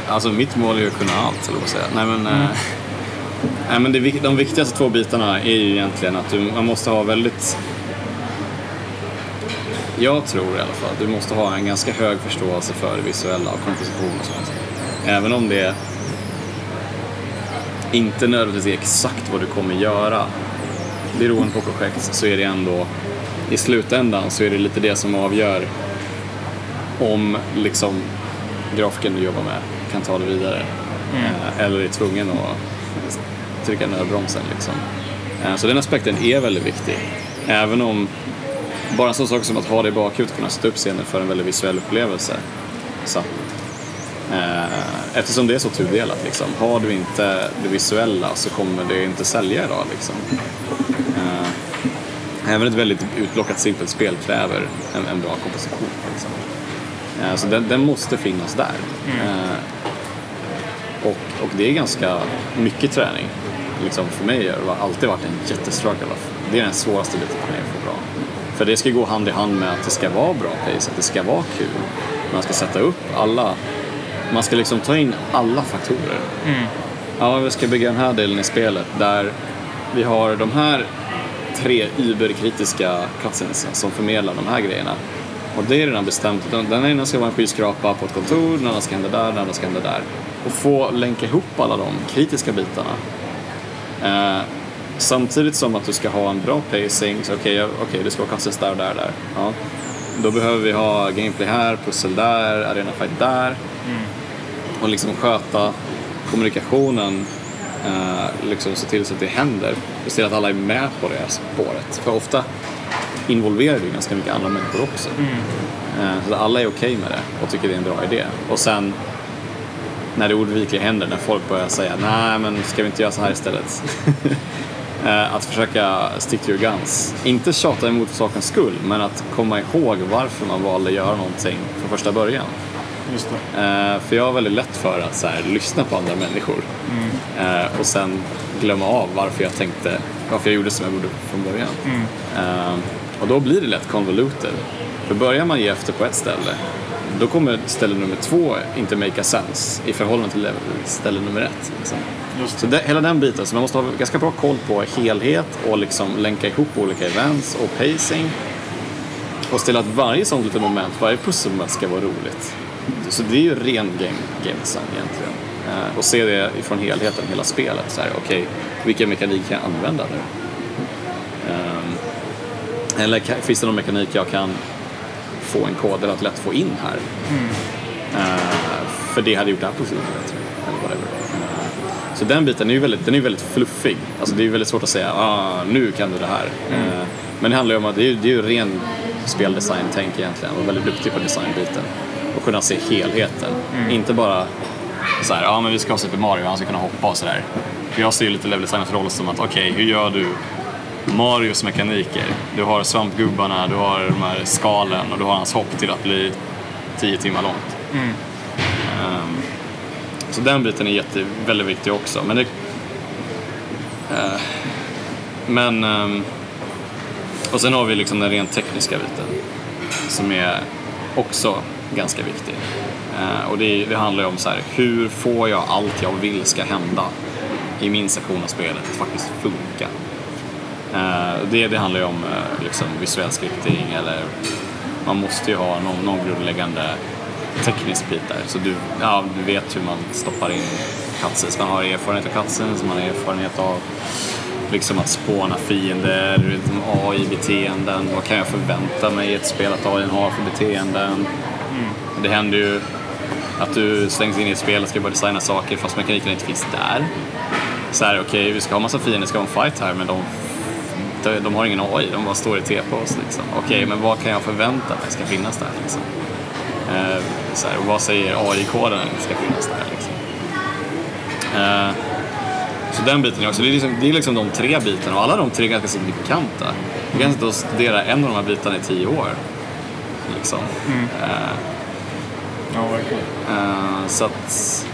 Alltså mitt mål är ju att kunna allt, eller vad säga. Nej men, eh, nej, men det, de viktigaste två bitarna är ju egentligen att du, man måste ha väldigt... Jag tror i alla fall att du måste ha en ganska hög förståelse för det visuella och komposition och sånt. Även om det inte nödvändigtvis är exakt vad du kommer göra. Beroende på projekt så är det ändå i slutändan så är det lite det som avgör om liksom grafiken du jobbar med kan ta det vidare. Eh, Eller är tvungen att trycka nödbromsen. Liksom. Eh, Så den aspekten är väldigt viktig. Även om bara en sån sak som att ha det i bakhuvudet, kunna sätta upp scenen för en väldigt visuell upplevelse. Så, eh, eftersom det är så tudelat. Liksom. Har du inte det visuella så kommer det inte sälja idag. Liksom. Eh, Även ett väldigt utblockat simpelt spel kräver en, en bra komposition. Liksom. Eh, så den, den måste finnas där. Eh, och, och det är ganska mycket träning. Liksom för mig har det alltid varit en jättestruggle. Det är den svåraste biten för mig. För det ska gå hand i hand med att det ska vara bra pace, att det ska vara kul. Man ska sätta upp alla, man ska liksom ta in alla faktorer. Ja, vi ska bygga den här delen i spelet där vi har de här tre überkritiska cutscenesen som förmedlar de här grejerna. Och det är redan bestämt. Den den ena ska vara en skyskrapa på ett kontor, den andra ska hända där, den andra ska hända där. Och få länka ihop alla de kritiska bitarna. Eh, samtidigt som att du ska ha en bra pacing. Så okej, okay, okay, det ska vara cutscenes där och där och där. Ja. Då behöver vi ha gameplay här, pussel där, arena fight där. Och liksom sköta kommunikationen eh, liksom se till så att det händer. Och se till att alla är med på det här spåret. För ofta involverar du ganska mycket andra människor också. Eh, så att alla är okej med det och tycker det är en bra idé. Och sen när det oundvikliga händer, när folk börjar säga nej men ska vi inte göra så här istället? (laughs) Eh, att försöka stick to your guns. Inte tjata emot för sakens skull, men att komma ihåg varför man valde att göra någonting från första början. Just det. Eh, för jag har väldigt lätt för att så här, lyssna på andra människor eh, och sen glömma av varför jag tänkte, varför jag gjorde som jag gjorde från början. Eh, och då blir det lätt convoluted. För börjar man ge efter på ett ställe, då kommer ställe nummer två inte make a sense i förhållande till ställe nummer ett. Liksom. Just Så det, hela den biten, så man måste ha ganska bra koll på helhet och liksom länka ihop olika events och pacing. Och ställa att varje sånt litet moment, varje pusselmoment ska vara roligt. Så det är ju ren game, game design egentligen. Eh, och se det ifrån helheten, hela spelet. Så här, okej, vilka mekanik kan jag använda nu? Ehm, eller finns det någon mekanik jag kan få en kod eller att lätt få in här? Eh, för det hade gjort det här pusslet bättre. Eller whatever. Eh, så den biten är ju väldigt, den är väldigt fluffig. Alltså det är ju väldigt svårt att säga, ah, nu kan du det här. Eh, men det handlar ju om att det är, det är ju ren speldesign-tänk egentligen. Och väldigt duktig på designbiten. Och kunna se helheten. Inte bara så här, ja men vi ska ha Super Mario, han ska kunna hoppa och sådär. Jag ser ju lite leveldesigners roll som att, okej, hur gör du Marios mekaniker? Du har svampgubbarna, du har de här skalen och du har hans hopp till att bli 10 timmar långt. Ehm, så den biten är jätte, väldigt viktig också. Men det... eh, men... eh, och sen har vi liksom den rent tekniska biten. Som är också ganska viktig. Eh, och det, det handlar ju om så här, hur får jag allt jag vill ska hända i min sektion av spelet att faktiskt funka. Eh, det, det handlar ju om eh, liksom visuell scripting eller man måste ju ha någon, någon grundläggande teknisk bit där. Så du, ja, du vet hur man stoppar in cutscenes. Man har erfarenhet av cutscenes, man har erfarenhet av liksom att spåna fiender, liksom AI-beteenden. Vad kan jag förvänta mig i ett spel att AI har för beteenden? Det händer ju att du slängs in i ett spel och ska börja designa saker fast mekaniken inte finns där. Så här, okej, vi ska ha massa fiender, vi ska ha en fight här, men de, de, har ingen AI, de bara står i T-pose liksom. Okej, men vad kan jag förvänta mig ska finnas där liksom? Eh, så här, vad säger AI-koden ska finnas där liksom? Eh, så den biten också, det är, liksom, det är liksom de tre bitarna och alla de tre är ganska signifikanta. Du kan sitta och studera en av de här bitarna i tio år. Liksom. Eh, Ja, verkligen. Eh, så att,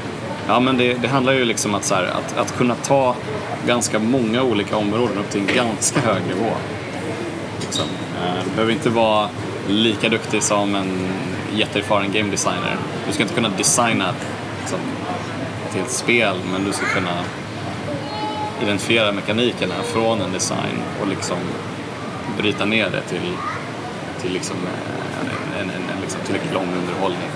ja men det, det handlar ju liksom att, så här, att, att kunna ta ganska många olika områden upp till en ganska hög nivå. Liksom. Eh, Du behöver inte vara lika duktig som en jätteerfaren game designer. Du ska inte kunna designa liksom, till ett spel, men du ska kunna identifiera mekanikerna från en design och liksom bryta ner det till, till liksom, eh, en, en, en, en liksom tillräckligt lång underhållning.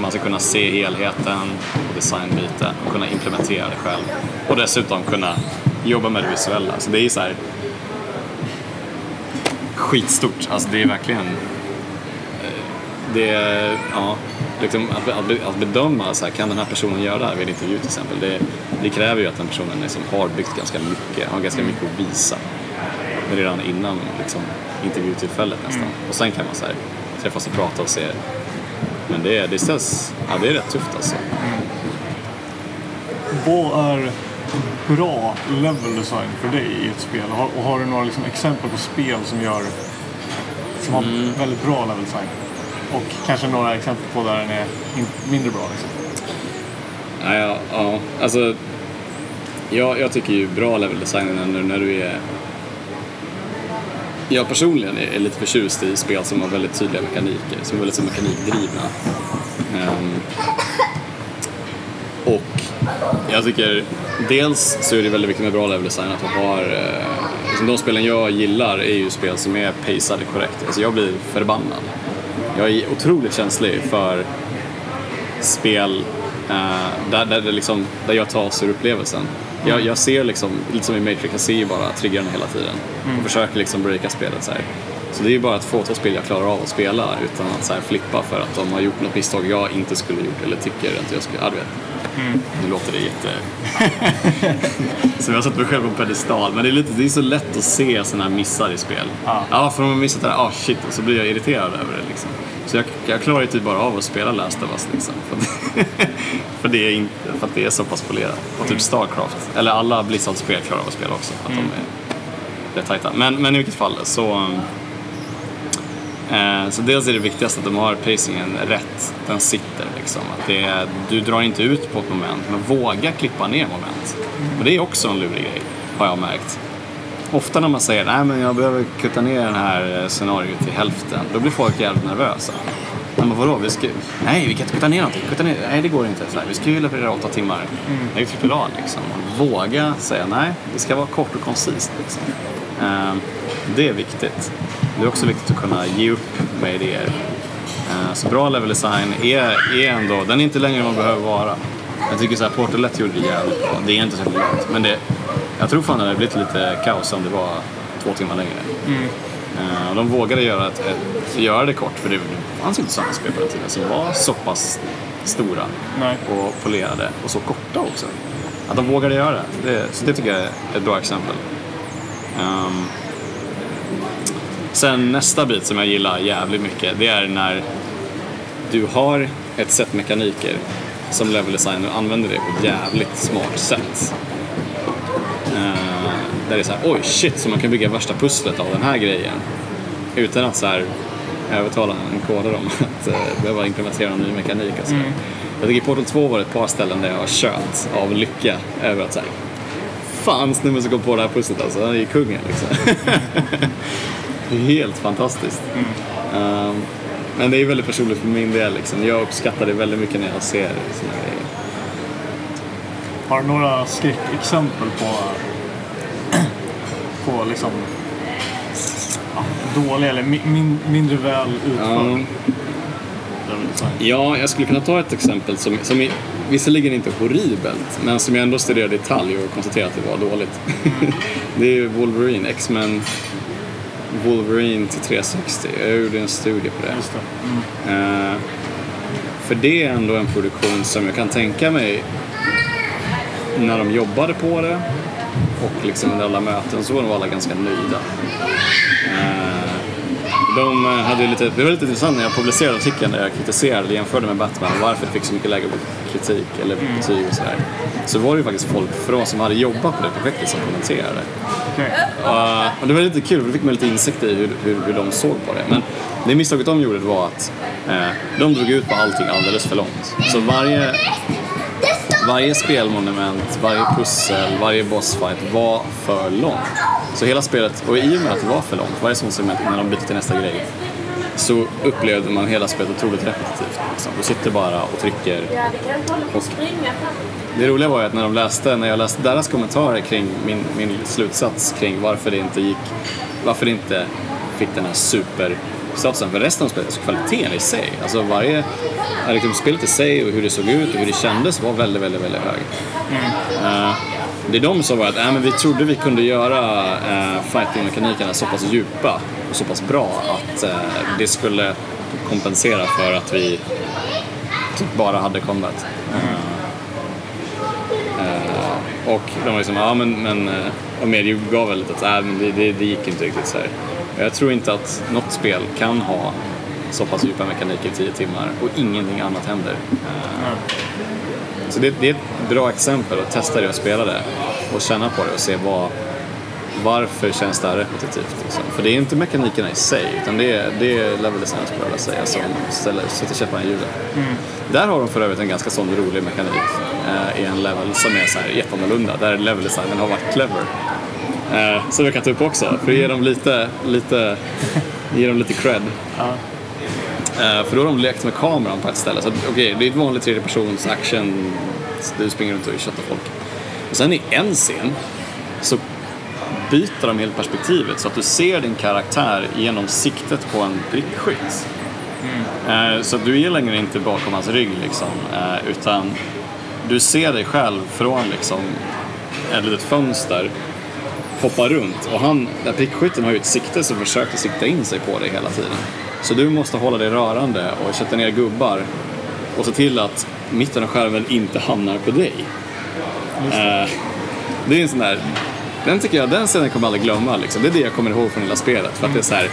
Man ska kunna se helheten och designbiten och kunna implementera det själv. Och dessutom kunna jobba med det visuella. Så det är så här skitstort. Alltså det är verkligen... Det ja, liksom att, att, att bedöma så här, kan den här personen göra det här vid en intervju till exempel. Det, det kräver ju att den personen liksom har byggt ganska mycket, har ganska mycket att visa. Redan innan liksom, intervjutillfället nästan. Och sen kan man så här, träffas och prata och se men det, det ställs, ja det är rätt tufft alltså. Vad är bra level design för dig i ett spel? Har, och har du några liksom exempel på spel som gör som har väldigt bra level design? Och kanske några exempel på där den är mindre bra. Liksom. Ja, ja, ja. alltså jag, jag tycker ju bra level designen när, när du är jag personligen är, är lite förtjust i spel som har väldigt tydliga mekaniker, som är väldigt så mekanikdrivna. Um, ehm, och jag tycker dels så är det väldigt viktigt med bra level design att man har uh, liksom de spelen jag gillar är ju spel som är pacade korrekt. Alltså jag blir förbannad. Jag är otroligt känslig för spel eh, där, där, det liksom, där jag tas ur upplevelsen. Jag, jag ser liksom, lite som i Matrix, jag ser ju bara triggarna hela tiden och försöker liksom breaka spelet så här. Så det är ju bara ett fåtal spel jag klarar av att spela utan att så här flippa för att de har gjort något misstag jag inte skulle gjort eller tycker att jag skulle, ja du vet. Nu låter det jätte... (laughs) så jag har satt mig själv på en pedestal. Men det är, lite, det är så lätt att se sådana här missar i spel. Ja. Ja, för om man missat det här, ah shit, och så blir jag irriterad över det liksom. Så jag, jag klarar ju typ bara av att spela Last of Us liksom. För att, (laughs) för det, är inte, för att det är så pass polerat. Och typ Starcraft, eller alla Blizzard-spel klarar av att spela också. För att de är rätt tajta. Men, men i vilket fall så... um, så dels är det viktigast att de har pacingen rätt, den sitter liksom. Att det är, du drar inte ut på ett moment, men våga klippa ner moment. Och det är också en lurig grej, har jag märkt. Ofta när man säger nej men jag behöver kutta ner den här eh, scenariot till hälften, då blir folk jävligt nervösa. Men vad vadå, vi ska, nej vi kan inte kutta ner någonting, kutta ner, nej det går inte. Så här, vi ska ju leverera åtta timmar. Det är ju trippel A liksom. Våga säga nej, det ska vara kort och koncist liksom. Eh, det är viktigt. Det är också viktigt att kunna ge upp med idéer. Eh, Så bra level design är, är ändå, den är inte längre än vad den behöver vara. Jag tycker så här, Portal 1 gjorde det jävligt bra. Det är inte så långt. Men det, jag tror fan det hade blivit lite kaos om det var två timmar längre. Eh, och de vågade göra, ett, ett, göra det kort, för det, det fanns inte sådana spel på den tiden som var så pass stora Nej. och polerade och så korta också. Att de vågade göra det. det så det tycker jag är ett bra exempel. Ehm, sen nästa bit som jag gillar jävligt mycket, det är när du har ett set mekaniker som level designer och använder det på ett jävligt smart sätt. Eh, där det är så här, oj shit, så man kan bygga värsta pusslet av den här grejen. Utan att så här övertala en kodare om (laughs) att eh, behöva implementera någon ny mekanik och så. här. Jag tycker i Portal 2 var det ett par ställen där jag har kört av lycka över att så här, fan snubben som kom på det här pusslet alltså, han är ju kungen liksom. (laughs) Det är Helt fantastiskt. Ehm, men det är väldigt personligt för min del liksom. Jag uppskattar det väldigt mycket när jag ser här grejer. Har du några skräckexempel på, (clears throat) på liksom ja, dålig eller mi, min, mindre väl utförd Ja. level design? Ja, jag skulle kunna ta ett exempel som, som är, visserligen inte horribelt, men som jag ändå studerade i detalj och konstaterade att det var dåligt. (laughs) det är ju Wolverine, X-Men Wolverine till 360. Jag gjorde en studie på det. Det. Eh, för det är ändå en produktion som jag kan tänka mig när de jobbade på det och liksom under alla möten så var de alla ganska nöjda. Eh, de hade ju lite, det var lite intressant när jag publicerade artikeln där jag kritiserade och jämförde med Batman och varför det fick så mycket lägre kritik eller betyg och sådär. Så var det ju faktiskt folk från som hade jobbat på det projektet som kommenterade. Okej. Uh, och det var lite kul, för då fick man lite insikt i hur, hur, hur de såg på det. Men det misstaget de gjorde var att eh, de drog ut på allting alldeles för långt. Så varje, varje spelmonument, varje pussel, varje bossfight var för lång. Så hela spelet, och i och med att det var för långt, varje sånt segment innan de bytte till nästa grej, så upplevde man hela spelet otroligt repetitivt. Liksom. Du sitter bara och trycker och det roliga var ju att när, de läste, när jag läste deras kommentarer kring min, min slutsats kring varför det inte gick, varför det inte fick den här superstatusen för resten av spelet, alltså kvaliteten i sig. Alltså varje, liksom spelet i sig och hur det såg ut och hur det kändes var väldigt, väldigt, väldigt hög. Eh, det de sa var att äh, men vi trodde vi kunde göra äh, fighting-mekanikerna så pass djupa och så pass bra att äh, det skulle kompensera för att vi typ bara hade combat. Eh, eh och de var liksom, ja men, men och Medio gav väl lite att äh, men det, det, det gick inte riktigt så här. Jag tror inte att något spel kan ha så pass djupa mekaniker i tio timmar och ingenting annat händer. Så det, det är ett bra exempel att testa det och spela det och känna på det och se vad, varför känns det här repetitivt? Liksom? För det är inte mekanikerna i sig, utan det är, det är level design skulle jag vilja säga som ställer, sätter käppar i hjulet. Där har de för övrigt en ganska sån rolig mekanik eh, i en level som är så här jätteannorlunda, där level designen har varit clever. Eh, som jag kan ta upp också, för att ge dem lite, lite, ge dem lite cred. Eh, Eh, för då har de lekt med kameran på ett ställe. Så okej, okej, det är ett vanligt tredjepersons action, du springer runt och köttar folk. Och sen i en scen så byter de helt perspektivet så att du ser din karaktär genom siktet på en prickskytt. Mm. Så du är längre inte bakom hans rygg liksom, eh, utan du ser dig själv från liksom ett litet fönster hoppa runt. Och han, den här prickskytten har ju ett sikte som försöker sikta in sig på dig hela tiden. Så du måste hålla dig rörande och sätta ner gubbar och se till att mitten av skärmen inte hamnar på dig. Eh, det är en sån där, den tycker jag, den scenen kommer jag aldrig glömma liksom. Det är det jag kommer ihåg från hela spelet. För att det är så här,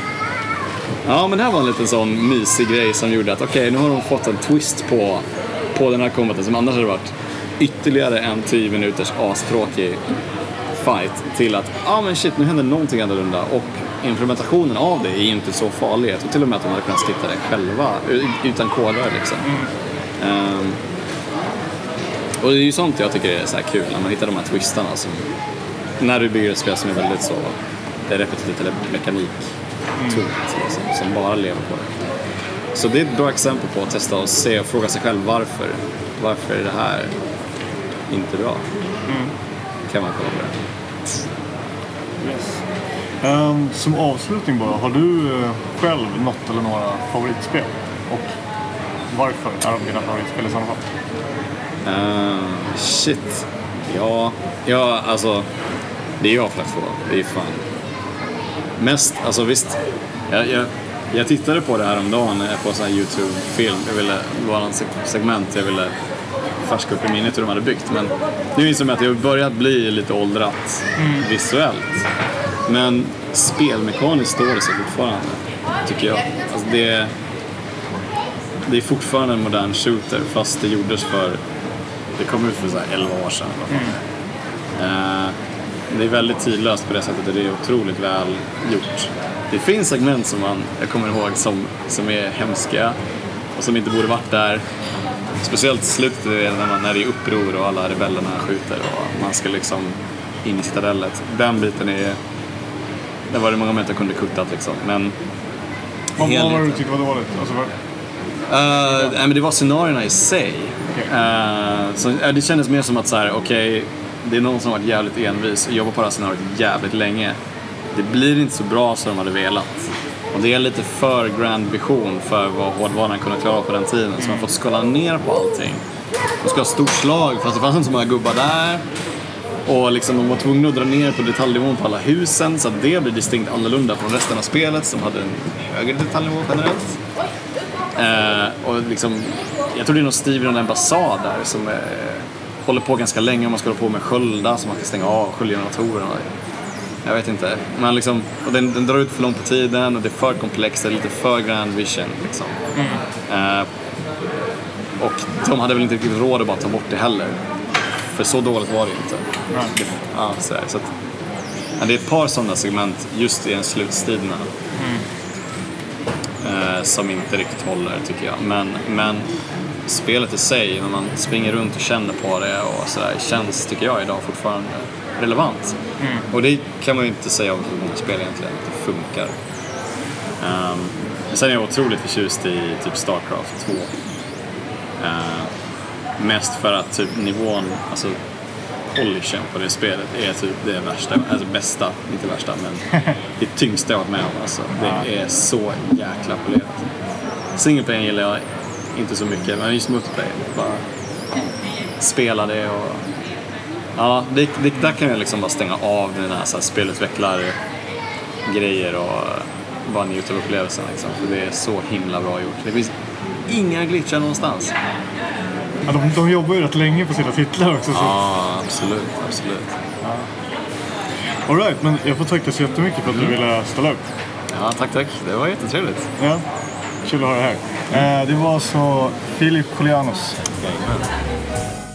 ja men det här var en liten sån mysig grej som gjorde att okej, nu har de fått en twist på, på den här combaten som annars hade varit ytterligare en 10 minuters astråkig fight till att, ah, men shit, nu händer någonting annorlunda och implementationen av det är ju inte så farlig. Jag tror till och med att de hade kunnat skriva det själva utan koder liksom. Ehm, och det är ju sånt jag tycker är så här kul, när man hittar de här twistarna som, när du bygger ett spel som är väldigt så, det är repetitivt eller mekanik tungt liksom, som bara lever på det. Så det är ett bra exempel på att testa och se och fråga sig själv varför. Varför är det här inte bra? Kan man kolla på det. Yes. Um, som avslutning bara, har du uh, själv något eller några favoritspel? Och varför är de dina favoritspel i sådana fall? Uh, shit. Ja, ja, alltså. Det är ju Half-Life 2. Det är fan. Mest, alltså visst. Jag, jag, jag tittade på det här om dagen på en sån här YouTube-film. Jag ville, det var en segment jag ville färska upp i minnet hur de hade byggt. Men nu inser jag att jag börjat bli lite åldrat visuellt. Men spelmekaniskt står det sig fortfarande, tycker jag. Alltså det, det är fortfarande en modern shooter fast det gjordes för, det kom ut för så här 11 år sedan. fall. Eh, det är väldigt tidlöst på det sättet och det är otroligt väl gjort. Det finns segment som man, jag kommer ihåg som, som är hemska och som inte borde varit där. Speciellt slutet när, man, när det är uppror och alla rebellerna skjuter och man ska liksom in i citadellet. Den biten är, det var det många moment jag kunde kuttat liksom. Men Vad var det du tyckte var dåligt? Alltså, var... Uh, men det var scenarierna i sig. Okej. Eh, så, eh, det kändes mer som att så här, okej, det är någon som har varit jävligt envis och jobbat på det här scenariot jävligt länge. Det blir inte så bra som de hade velat. Och det är lite för grand vision för vad hårdvaran kunde klara på den tiden. Så man har fått skala ner på allting. De ska ha stort slag fast det fanns inte så många gubbar där. Och liksom de var tvungna att dra ner på detaljnivån på alla husen så att det blir distinkt annorlunda från resten av spelet som hade en högre detaljnivå generellt. Eh, och liksom, jag tror det är någon Steven och en ambassad där som eh, håller på ganska länge och man ska hålla på med sköldar som man ska stänga av, sköldgeneratorerna. Jag vet inte. Men liksom, och den, den drar ut för långt på tiden och det är för komplext, det är lite för grand vision. Liksom. Eh, och de hade väl inte riktigt råd att bara ta bort det heller. För så dåligt var det inte. Nej. Ja, så så att, ja, det är ett par sådana segment just i en slutstiderna eh, som inte riktigt håller tycker jag. Men, men spelet i sig, när man springer runt och känner på det och sådär, känns tycker jag idag fortfarande relevant. Och det kan man ju inte säga om så många spel egentligen, att det funkar. Um, sen är jag otroligt förtjust i typ Starcraft 2. Eh, mest för att typ nivån, alltså polishen på det spelet är typ det värsta, alltså bästa, inte värsta men (laughs) det tyngsta jag varit med om alltså. Det är så jäkla polerat. Single player gillar jag inte så mycket, men just multiplayer, bara spela det och Ja, det, det, där kan jag liksom bara stänga av här, så här spelutvecklar grejer och bara njuta av upplevelsen liksom. För det är så himla bra gjort. Det finns inga glitchar någonstans. Ja, de, de jobbar ju rätt länge på sina titlar också. Så. Ja, absolut, absolut. All right, men jag får tacka så jättemycket för att du ville ställa upp. Ja, tack, tack. Det var jättetrevligt. Ja, kul att ha dig här. Eh, det var så Filip Kolianos. Jajamän.